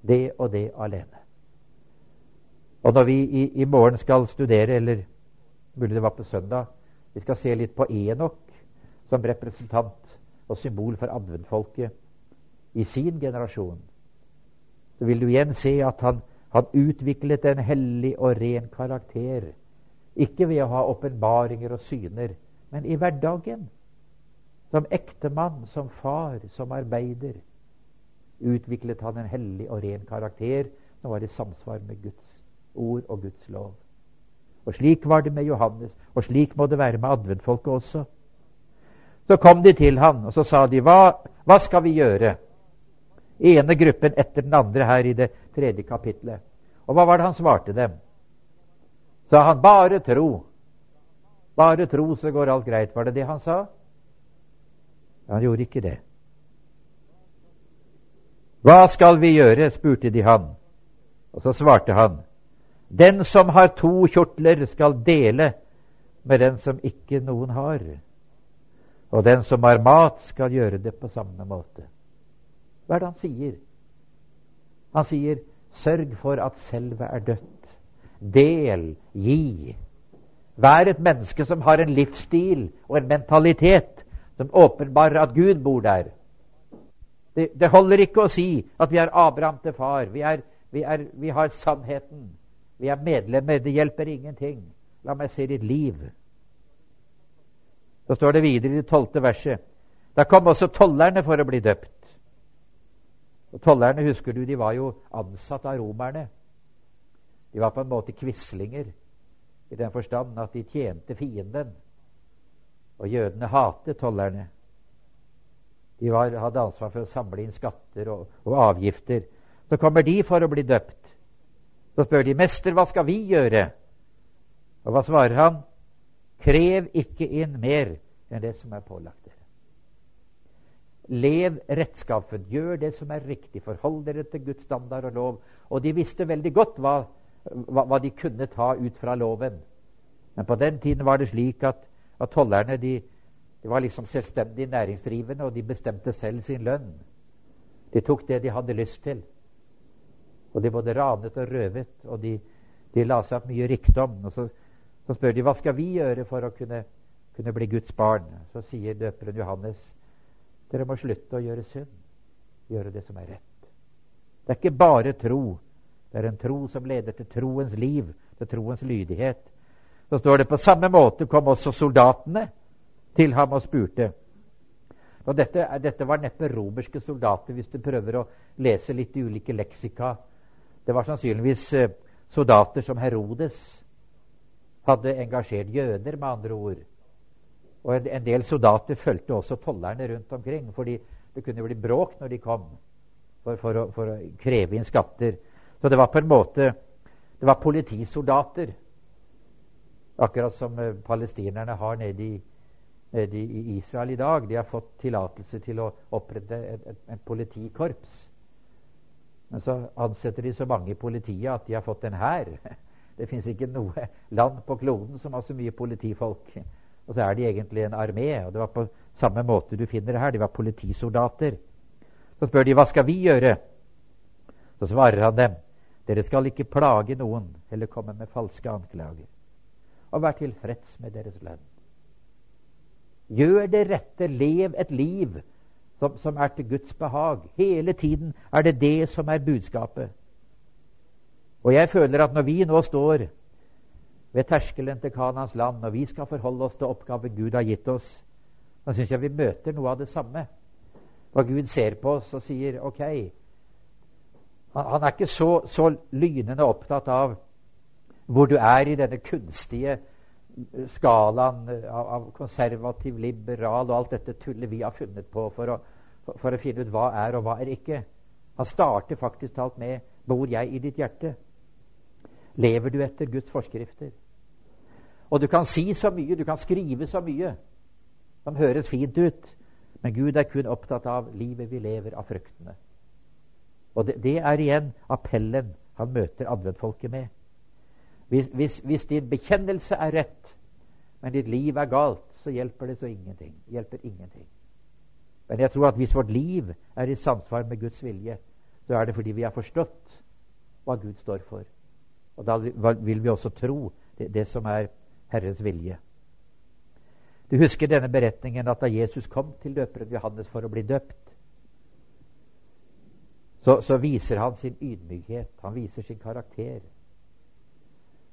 Speaker 1: Det og det alene. Og når vi i, i morgen skal studere, eller mulig det var på søndag, vi skal se litt på Enok som representant og symbol for adventfolket i sin generasjon, så vil du igjen se at han, han utviklet en hellig og ren karakter. Ikke ved å ha åpenbaringer og syner, men i hverdagen. Som ektemann, som far, som arbeider utviklet han en hellig og ren karakter som var i samsvar med Guds ord og Guds lov. Og Slik var det med Johannes, og slik må det være med adventfolket også. Så kom de til han, og så sa de, hva, hva skal vi gjøre? ene gruppen etter den andre her i det tredje kapitlet. Og hva var det han svarte dem? Sa han bare tro. Bare tro, så går alt greit. Var det det han sa? Han gjorde ikke det. Hva skal vi gjøre? spurte de han. Og så svarte han. Den som har to kjortler, skal dele med den som ikke noen har. Og den som har mat, skal gjøre det på samme måte. Hva er det han sier? Han sier, 'Sørg for at selve er dødt'. Del, gi. Vær et menneske som har en livsstil og en mentalitet som åpenbarer at Gud bor der. Det, det holder ikke å si at vi er Abraham til far. Vi, er, vi, er, vi har sannheten. Vi er medlemmer. Det hjelper ingenting. La meg se ditt liv. Så står det videre i det tolvte verset. Da kom også tollerne for å bli døpt. Og Tollerne husker du, de var jo ansatt av romerne. De var på en måte quislinger i den forstand at de tjente fienden. Og jødene hatet tollerne. De var, hadde ansvar for å samle inn skatter og, og, avgifter. Så kommer de for å bli døpt. Så spør de, 'Mester, hva skal vi gjøre?' Og hva svarer han? 'Krev ikke inn mer enn det som er pålagt dere'. Lev rettskaffen. Gjør det som er riktig. Forhold dere til Guds standard og lov. Og de visste veldig godt hva, hva, hva de kunne ta ut fra loven. Men på den tiden var det slik at, at tollerne de, de, var liksom selvstendig næringsdrivende, og de bestemte selv sin lønn. De tok det de hadde lyst til. Og de både ranet og røvet, og de, de la seg opp mye rikdom. Og så, så, spør de hva skal vi gjøre for å kunne, kunne bli Guds barn. Så sier døperen Johannes dere må slutte å gjøre synd. Gjøre det som er rett. Det er ikke bare tro. Det er en tro som leder til troens liv, til troens lydighet. Så står det på samme måte kom også soldatene til ham og spurte. Og dette, dette var neppe romerske soldater, hvis du prøver å lese litt i ulike leksika. Det var sannsynligvis eh, soldater som Herodes hadde engasjert jøder, med andre ord og en, en del soldater fulgte også tollerne rundt omkring, fordi det kunne bli bråk når de kom for, for, å, for, å, kreve inn skatter. Så det var på en måte det var politisoldater, akkurat som uh, palestinerne har nede i, nede i, Israel i dag. De har fått tillatelse til å opprette et, et, et politikorps. Men så ansetter de så mange i politiet at de har fått en hær. Det fins ikke noe land på kloden som har så mye politifolk. Og så er de egentlig en armé. og Det var på samme måte du finner det her. De var politisoldater. Så spør de hva skal vi gjøre. Så svarer han dem dere skal ikke plage noen eller komme med falske anklager. Og vær tilfreds med deres lønn. Gjør det rette, lev et liv som, som er til Guds behag. Hele tiden er det det som er budskapet. Og jeg føler at når vi nå står ved terskelen til Kanans land, når vi skal forholde oss til oppgaven Gud har gitt oss, da syns jeg vi møter noe av det samme. Når Gud ser på oss og sier OK Han, er ikke så, så lynende opptatt av hvor du er i denne kunstige skalaen av, av konservativ, liberal og alt dette tullet vi har funnet på for å, for å finne ut hva er og hva er ikke. Han starter faktisk talt med 'Bor jeg i ditt hjerte?' Lever du etter Guds forskrifter? Og du kan si så mye, du kan skrive så mye som høres fint ut, men Gud er kun opptatt av livet vi lever av fruktene. Og det, det er igjen appellen han møter adventfolket med. Hvis, hvis, hvis, din bekjennelse er rett, men ditt liv er galt, så hjelper det så ingenting. Hjelper ingenting. Men jeg tror at hvis vårt liv er i samsvar med Guds vilje, så er det fordi vi har forstått hva Gud står for. Og da vil vi også tro det, det som er Herrens vilje. Du husker denne beretningen at da Jesus kom til døperen Johannes for å bli døpt, så, så viser han sin ydmykhet, han viser sin karakter.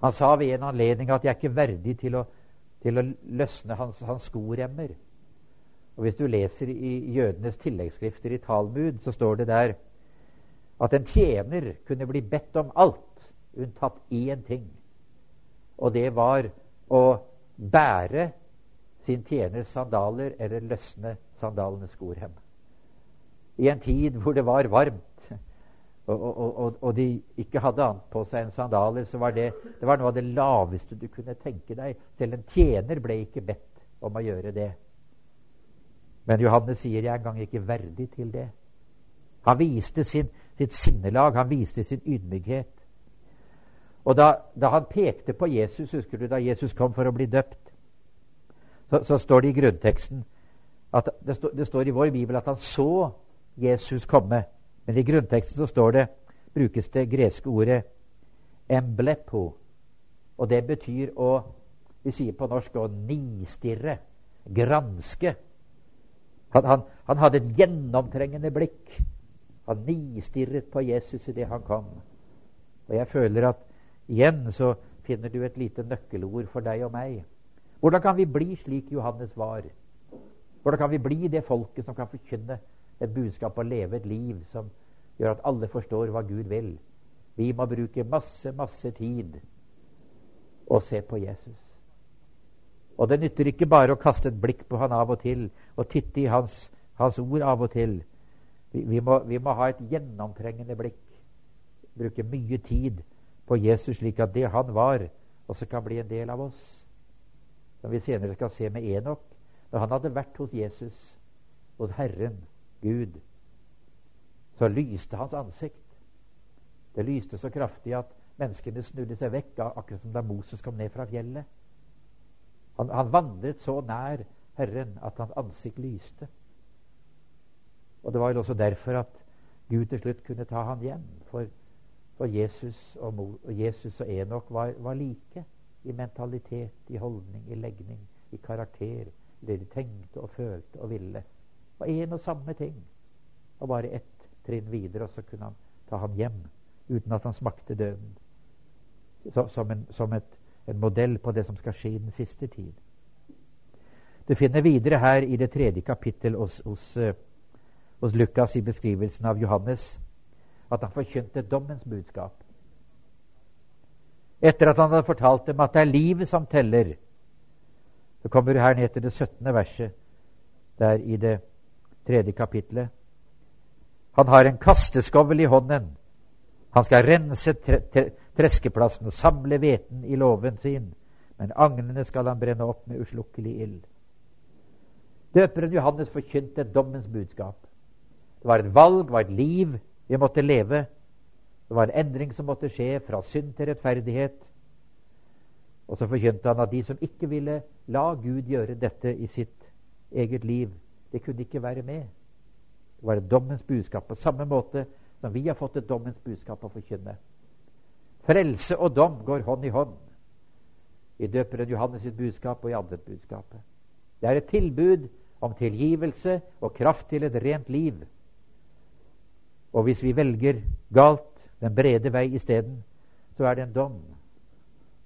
Speaker 1: Han sa ved en anledning at 'jeg er ikke verdig til å, til å løsne hans, hans skoremmer'. Og Hvis du leser i jødenes tilleggsskrifter i Talmud, så står det der at en tjener kunne bli bedt om alt unntatt én ting. Og det var å bære sin tjeners sandaler eller løsne sandalenes skorhem. I en tid hvor det var varmt, og, og, og, de ikke hadde annet på seg enn sandaler, så var det, det var noe av det laveste du kunne tenke deg. Selv en tjener ble ikke bedt om å gjøre det. Men Johannes sier jeg er engang ikke verdig til det. Han viste sin, sitt sinnelag, han viste sin ydmykhet. Og da, da, han pekte på Jesus, husker du da Jesus kom for å bli døpt, så, så står det i grunnteksten at det, stå, det, står i vår bibel at han så Jesus komme. Men i grunnteksten så står det, brukes det greske ordet emblepo. Og det betyr å Vi sier på norsk å nistirre, granske. Han, han, han hadde et gjennomtrengende blikk. Han nistirret på Jesus idet han kom. Og jeg føler at igjen så finner du et lite nøkkelord for deg og meg. Hvordan kan vi bli slik Johannes var? Hvordan kan vi bli det folket som kan forkynne et budskap og leve et liv som gjør at alle forstår hva Gud vil. Vi må bruke masse, masse tid og se på Jesus. Og det nytter ikke bare å kaste et blikk på han av og til og titte i hans, hans ord av og til. Vi, vi, må, vi, må, ha et gjennomtrengende blikk. Bruke mye tid på Jesus, slik at det han var, også kan bli en del av oss. Som vi senere skal se med Enok. Når han hadde vært hos Jesus, hos Herren, Gud, så lyste hans ansikt. Det lyste så kraftig at menneskene snudde seg vekk, akkurat som da Moses kom ned fra fjellet. Han, han vandret så nær Herren at hans ansikt lyste. Og Det var vel også derfor at Gud til slutt kunne ta ham hjem. For, for Jesus, og, og, Jesus og Enok var, var like i mentalitet, i holdning, i legning, i karakter, i det de tenkte og følte og ville Det var én og samme ting. Og bare ett trinn videre, og så kunne han ta ham hjem uten at han smakte døden. Så, som, en, som et, en, modell på det som skal skje i den siste tid. Du finner videre her i det tredje kapittel hos, hos, uh, hos Lukas i beskrivelsen av Johannes at han forkynte dommens budskap. Etter at han hadde fortalt dem at det er livet som teller, så kommer du her ned til det 17. verset der i det tredje kapitlet. Han har en kasteskovl i hånden. Han skal rense tre tre treskeplassen og samle hveten i låven sin, men agnene skal han brenne opp med uslukkelig ild. Døperen Johannes forkynte dommens budskap. Det var et valg, det var et liv vi måtte leve. Det var en endring som måtte skje fra synd til rettferdighet. Og så forkynte han at de som ikke ville la Gud gjøre dette i sitt eget liv, det kunne ikke være med. Det var et dommens budskap på samme måte som vi har fått et dommens budskap å forkynne. Frelse og dom går hånd i hånd i døperen Johannes sitt budskap og i andre budskapet. Det er et tilbud om tilgivelse og kraft til et rent liv. Og hvis vi velger galt, den brede vei isteden, så er det en dom.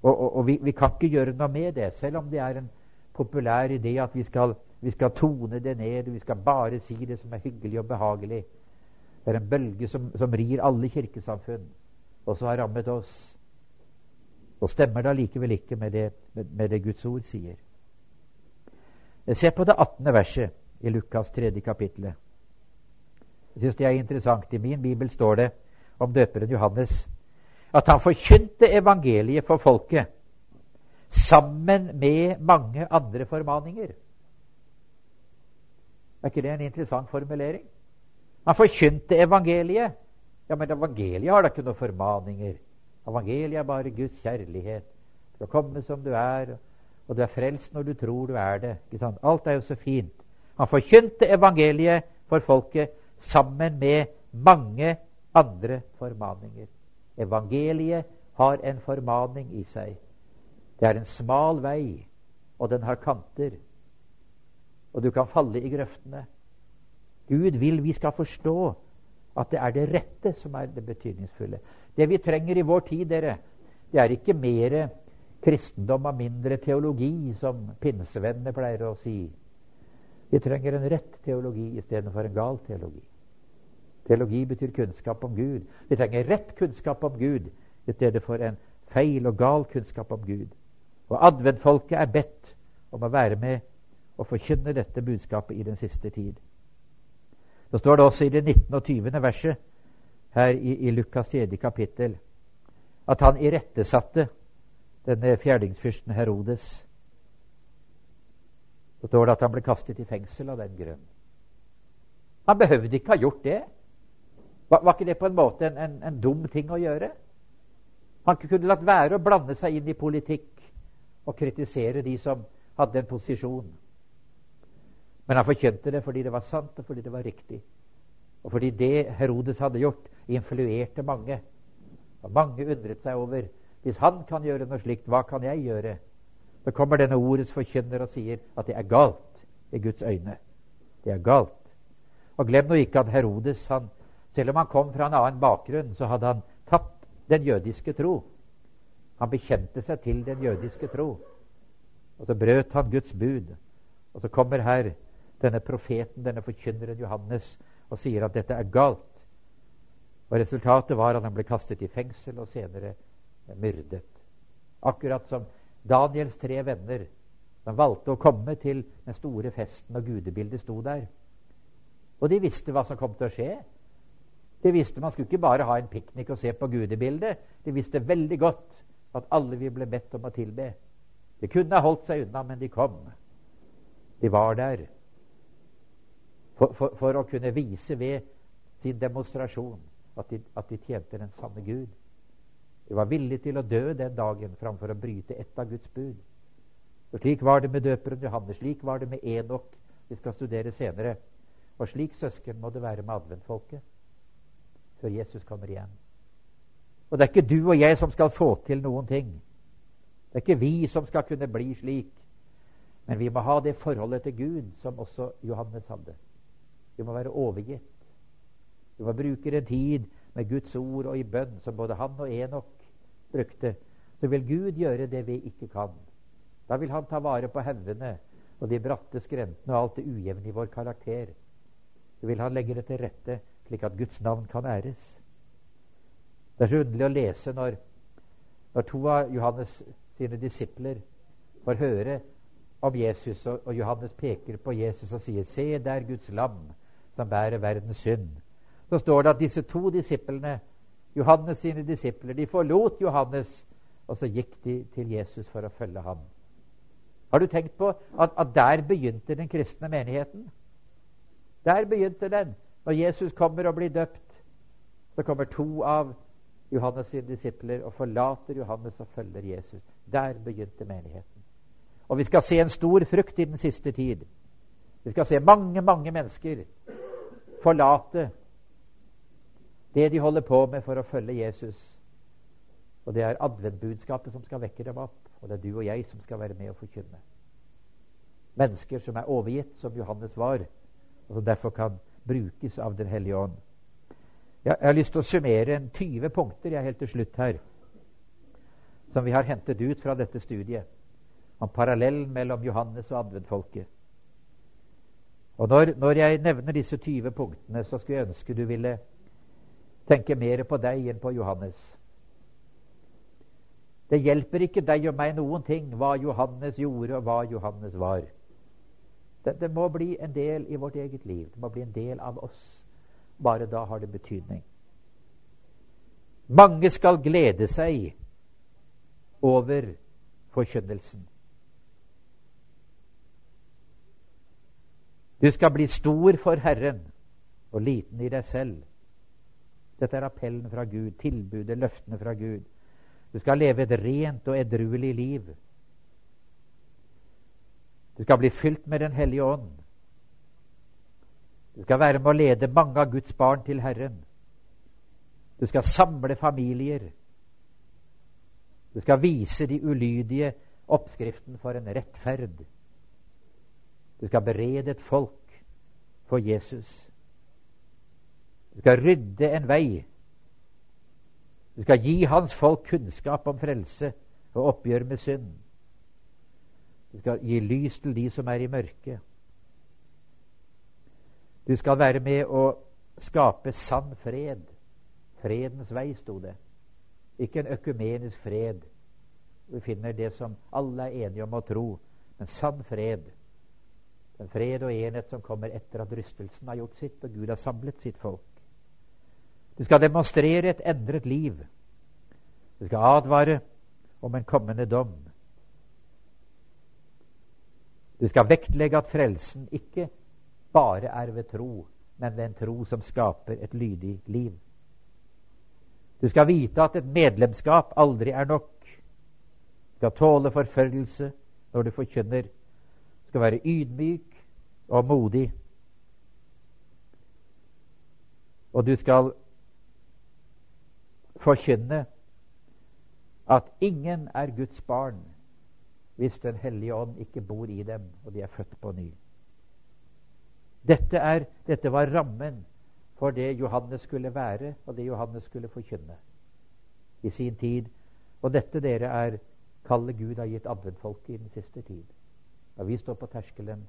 Speaker 1: Og, og, og vi, vi, kan ikke gjøre noe med det, selv om det er en populær idé at vi skal, vi skal tone det ned, vi skal bare si det som er hyggelig og behagelig. Det er en bølge som, som rir alle kirkesamfunn, og som har rammet oss. Og stemmer da likevel ikke med det, med, det Guds ord sier. Se på det 18. verset i Lukas 3. kapittel. Jeg syns det er interessant. I min bibel står det om døperen Johannes at han forkynte evangeliet for folket sammen med mange andre formaninger. Er ikke det en interessant formulering? Han forkynte evangeliet. Ja, men evangeliet har da ikke noen formaninger. Evangeliet er bare Guds kjærlighet. Du skal komme som du er, og du er frelst når du tror du er det. Alt er jo så fint. Han forkynte evangeliet for folket sammen med mange andre formaninger. Evangeliet har en formaning i seg. Det er en smal vei, og den har kanter. Og du kan falle i grøftene. Gud vil vi skal forstå at det er det rette som er det betydningsfulle. Det vi trenger i vår tid, dere, det er ikke mer kristendom og mindre teologi, som pinsevennene pleier å si. Vi trenger en rett teologi istedenfor en gal teologi. Teologi betyr kunnskap om Gud. Vi trenger rett kunnskap om Gud i stedet for en feil og gal kunnskap om Gud. Og adventfolket er bedt om å være med og forkynne dette budskapet i den siste tid. Så står det også i det 19. og 20. verset her i, i Lukas 3. kapittel at han irettesatte denne fjerdingsfyrsten Herodes. Så står det at han ble kastet i fengsel av den grunn. Han behøvde ikke ha gjort det. Var, var ikke det på en måte en, en, en, dum ting å gjøre? Han kunne latt være å blande seg inn i politikk og kritisere de som hadde en posisjon. Men han forkjønte det fordi det var sant, og fordi det var riktig. Og fordi det Herodes hadde gjort, influerte mange. Og mange undret seg over hvis han kan gjøre noe slikt, hva kan jeg gjøre? Så kommer denne ordets forkynner og sier at det er galt i Guds øyne. Det er galt. Og glem nå ikke at Herodes, han, selv om han kom fra en annen bakgrunn, så hadde han tatt den jødiske tro. Han bekjente seg til den jødiske tro. Og så brøt han Guds bud. Og så kommer her denne profeten, denne forkynneren Johannes, og sier at dette er galt. Og Resultatet var at han ble kastet i fengsel og senere myrdet. Akkurat som Daniels tre venner som valgte å komme til den store festen, og gudebildet sto der. Og de visste hva som kom til å skje. De visste Man skulle ikke bare ha en piknik og se på gudebildet. De visste veldig godt at alle vi ble bedt om å tilbe. De kunne ha holdt seg unna, men de kom. De var der for, for, for å kunne vise ved sin demonstrasjon at de, at de tjente den sanne Gud. De var villige til å dø den dagen framfor å bryte ett av Guds bud. Og Slik var det med døperen Johannes, slik var det med Enok, vi skal studere senere. Og slik, søsken, må det være med adventfolket før Jesus kommer igjen. Og det er ikke du og jeg som skal få til noen ting. Det er ikke vi som skal kunne bli slik. Men vi må ha det forholdet til Gud som også Johannes hadde. Vi må være overgitt. Vi må bruke en tid med Guds ord og i bønn, som både han og Enok brukte, så vil Gud gjøre det vi ikke kan. Da vil Han ta vare på haugene og de bratte skrentene og alt det ujevne i vår karakter. Så vil Han legge det til rette slik at Guds navn kan æres. Det er så underlig å lese når, når to av Johannes sine disipler får høre om Jesus, og, og Johannes peker på Jesus og sier, 'Se, det er Guds lam som bærer verdens synd.' Så står det at disse to disiplene Johannes sine disipler. De forlot Johannes, og så gikk de til Jesus for å følge ham. Har du tenkt på at, at der begynte den kristne menigheten? Der begynte den. Når Jesus kommer og blir døpt, så kommer to av Johannes sine disipler og forlater Johannes og følger Jesus. Der begynte menigheten. Og vi skal se en stor frukt i den siste tid. Vi skal se mange, mange mennesker forlate det de holder på med for å følge Jesus. Og det er adventbudskapet som skal vekke dem opp, og det er du og jeg som skal være med og forkynne. Mennesker som er overgitt, som Johannes var, og som derfor kan brukes av Den hellige ånd. Jeg har lyst til å summere en 20 punkter jeg er helt til slutt her, som vi har hentet ut fra dette studiet, om parallellen mellom Johannes og adventfolket. Og når, når, jeg nevner disse 20 punktene, så skulle jeg ønske du ville tenke mer på deg enn på Johannes. Det hjelper ikke deg og meg noen ting hva Johannes gjorde, og hva Johannes var. Det, det, må bli en del i vårt eget liv. Det må bli en del av oss. Bare da har det betydning. Mange skal glede seg over forkynnelsen. Du skal bli stor for Herren og liten i deg selv. Dette er appellen fra Gud, tilbudet, løftene fra Gud. Du skal leve et rent og edruelig liv. Du skal bli fylt med Den hellige ånd. Du skal være med å lede mange av Guds barn til Herren. Du skal samle familier. Du skal vise de ulydige oppskriften for en rettferd. Du skal berede et folk for Jesus. Du skal rydde en vei. Du skal gi hans folk kunnskap om frelse og oppgjør med synd. Du skal gi lys til de som er i mørket. Du skal være med å skape sann fred. Fredens vei, sto det. Ikke en økumenisk fred. Vi finner det som alle er enige om å tro, men sann fred den fred og enhet som kommer etter at rystelsen har gjort sitt, og Gud har samlet sitt folk. Du skal demonstrere et endret liv. Du skal advare om en kommende dom. Du skal vektlegge at frelsen ikke bare er ved tro, men ved en tro som skaper et lydig liv. Du skal vite at et medlemskap aldri er nok. Du skal tåle forfølgelse når du forkynner skal være ydmyk og modig. Og du skal forkynne at ingen er Guds barn hvis Den hellige ånd ikke bor i dem, og de er født på ny. Dette, er, dette var rammen for det Johannes skulle være, og det Johannes skulle forkynne i sin tid. Og dette, dere, er kallet Gud har gitt adventfolket i den siste tid når vi står på terskelen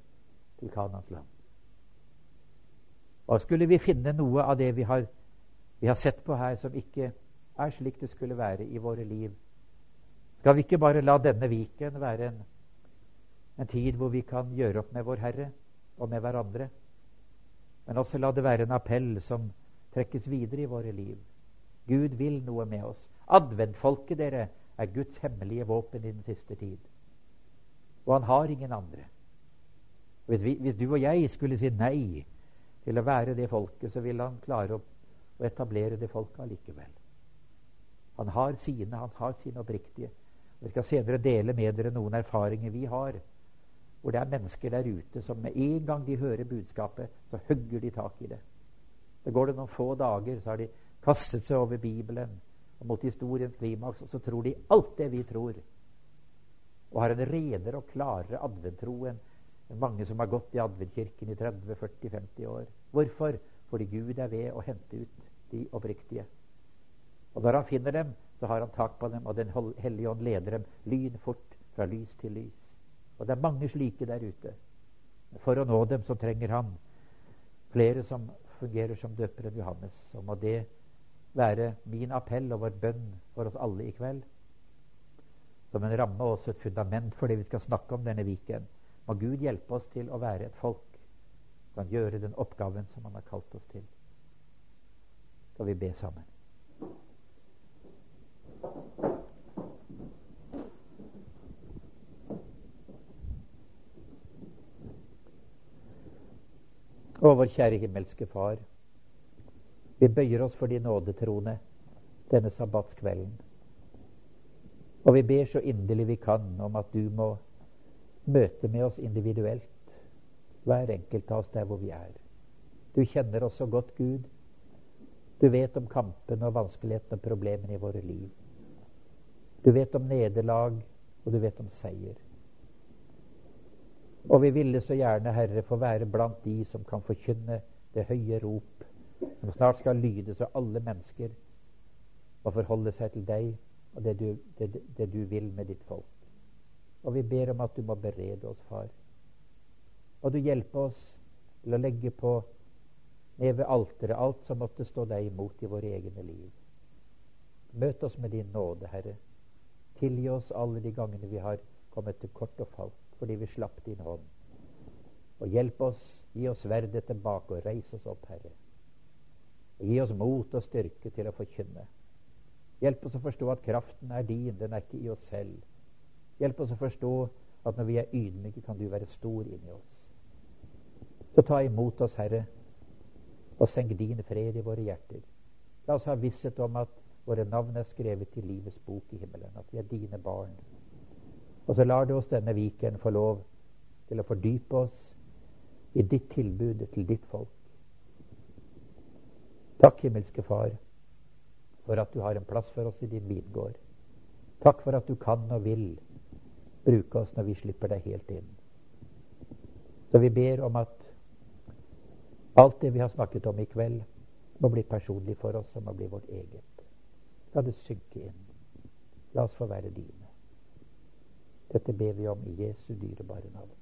Speaker 1: til Kanans land. Og skulle vi finne noe av det vi har, vi har sett på her, som ikke er slik det skulle være i våre liv, skal vi ikke bare la denne Viken være en, en tid hvor vi kan gjøre opp med vår Herre og med hverandre, men også la det være en appell som trekkes videre i våre liv. Gud vil noe med oss. Adventfolket, dere, er Guds hemmelige våpen i den siste tid. Og han har ingen andre. Hvis, vi, hvis, du og jeg skulle si nei til å være det folket, så vil han klare å, etablere det folket allikevel. Han har sine, han har sine oppriktige. Jeg skal senere dele med dere noen erfaringer vi har, hvor det er mennesker der ute som med en gang de hører budskapet, så hugger de tak i det. Da går det noen få dager, så har de kastet seg over Bibelen og mot historiens klimaks, og så tror de alt det vi tror og har en renere og klarere adventro enn mange som har gått i adventkirken i 30-40-50 år. Hvorfor? Fordi Gud er ved å hente ut de oppriktige. Og når han finner dem, så har han tak på dem, og Den hellige ånd leder dem lynfort fra lys til lys. Og det er mange slike der ute. For å nå dem så trenger han flere som fungerer som døperen Johannes. Så må det være min appell og vår bønn for oss alle i kveld som en ramme og også et fundament for det vi skal snakke om denne viken. Må Gud hjelpe oss til å være et folk som kan gjøre den oppgaven som Han har kalt oss til. Skal vi be sammen? Å, vår kjære himmelske Far. Vi bøyer oss for din nådetrone denne sabbatskvelden. Og vi ber så inderlig vi kan om at du må møte med oss individuelt, hver enkelt av oss der hvor vi er. Du kjenner oss så godt, Gud. Du vet om kampene og vanskelighetene og problemene i våre liv. Du vet om nederlag, og du vet om seier. Og vi ville så gjerne, Herre, få være blant de som kan forkynne det høye rop, som snart skal lyde så alle mennesker må forholde seg til deg og det du, det, det du vil med ditt folk. Og vi ber om at du må berede oss, far. Og du hjelper oss til å legge på ned ved alteret alt som måtte stå deg imot i våre egne liv. Møt oss med din nåde, Herre. Tilgi oss alle de gangene vi har kommet til kort og falt fordi vi slapp din hånd. Og hjelp oss, gi oss verdet tilbake og reis oss opp, Herre. Og gi oss mot og styrke til å forkynne. Hjelp oss å forstå at kraften er din, den er ikke i oss selv. Hjelp oss å forstå at når vi er ydmyke, kan du være stor inni oss. Så ta imot oss, Herre, og senk din fred i våre hjerter. La oss ha visshet om at våre navn er skrevet i livets bok i himmelen, at vi er dine barn. Og så lar du oss denne viken få lov til å fordype oss i ditt tilbud til ditt folk. Takk, himmelske Far, for at du har en plass for oss i din vingård. Takk for at du kan og vil bruke oss når vi slipper deg helt inn. Så vi ber om at alt det vi har snakket om i kveld, må bli personlig for oss og må bli vårt eget. La det synke inn. La oss få være dine. Dette ber vi om i Jesu dyrebare navn.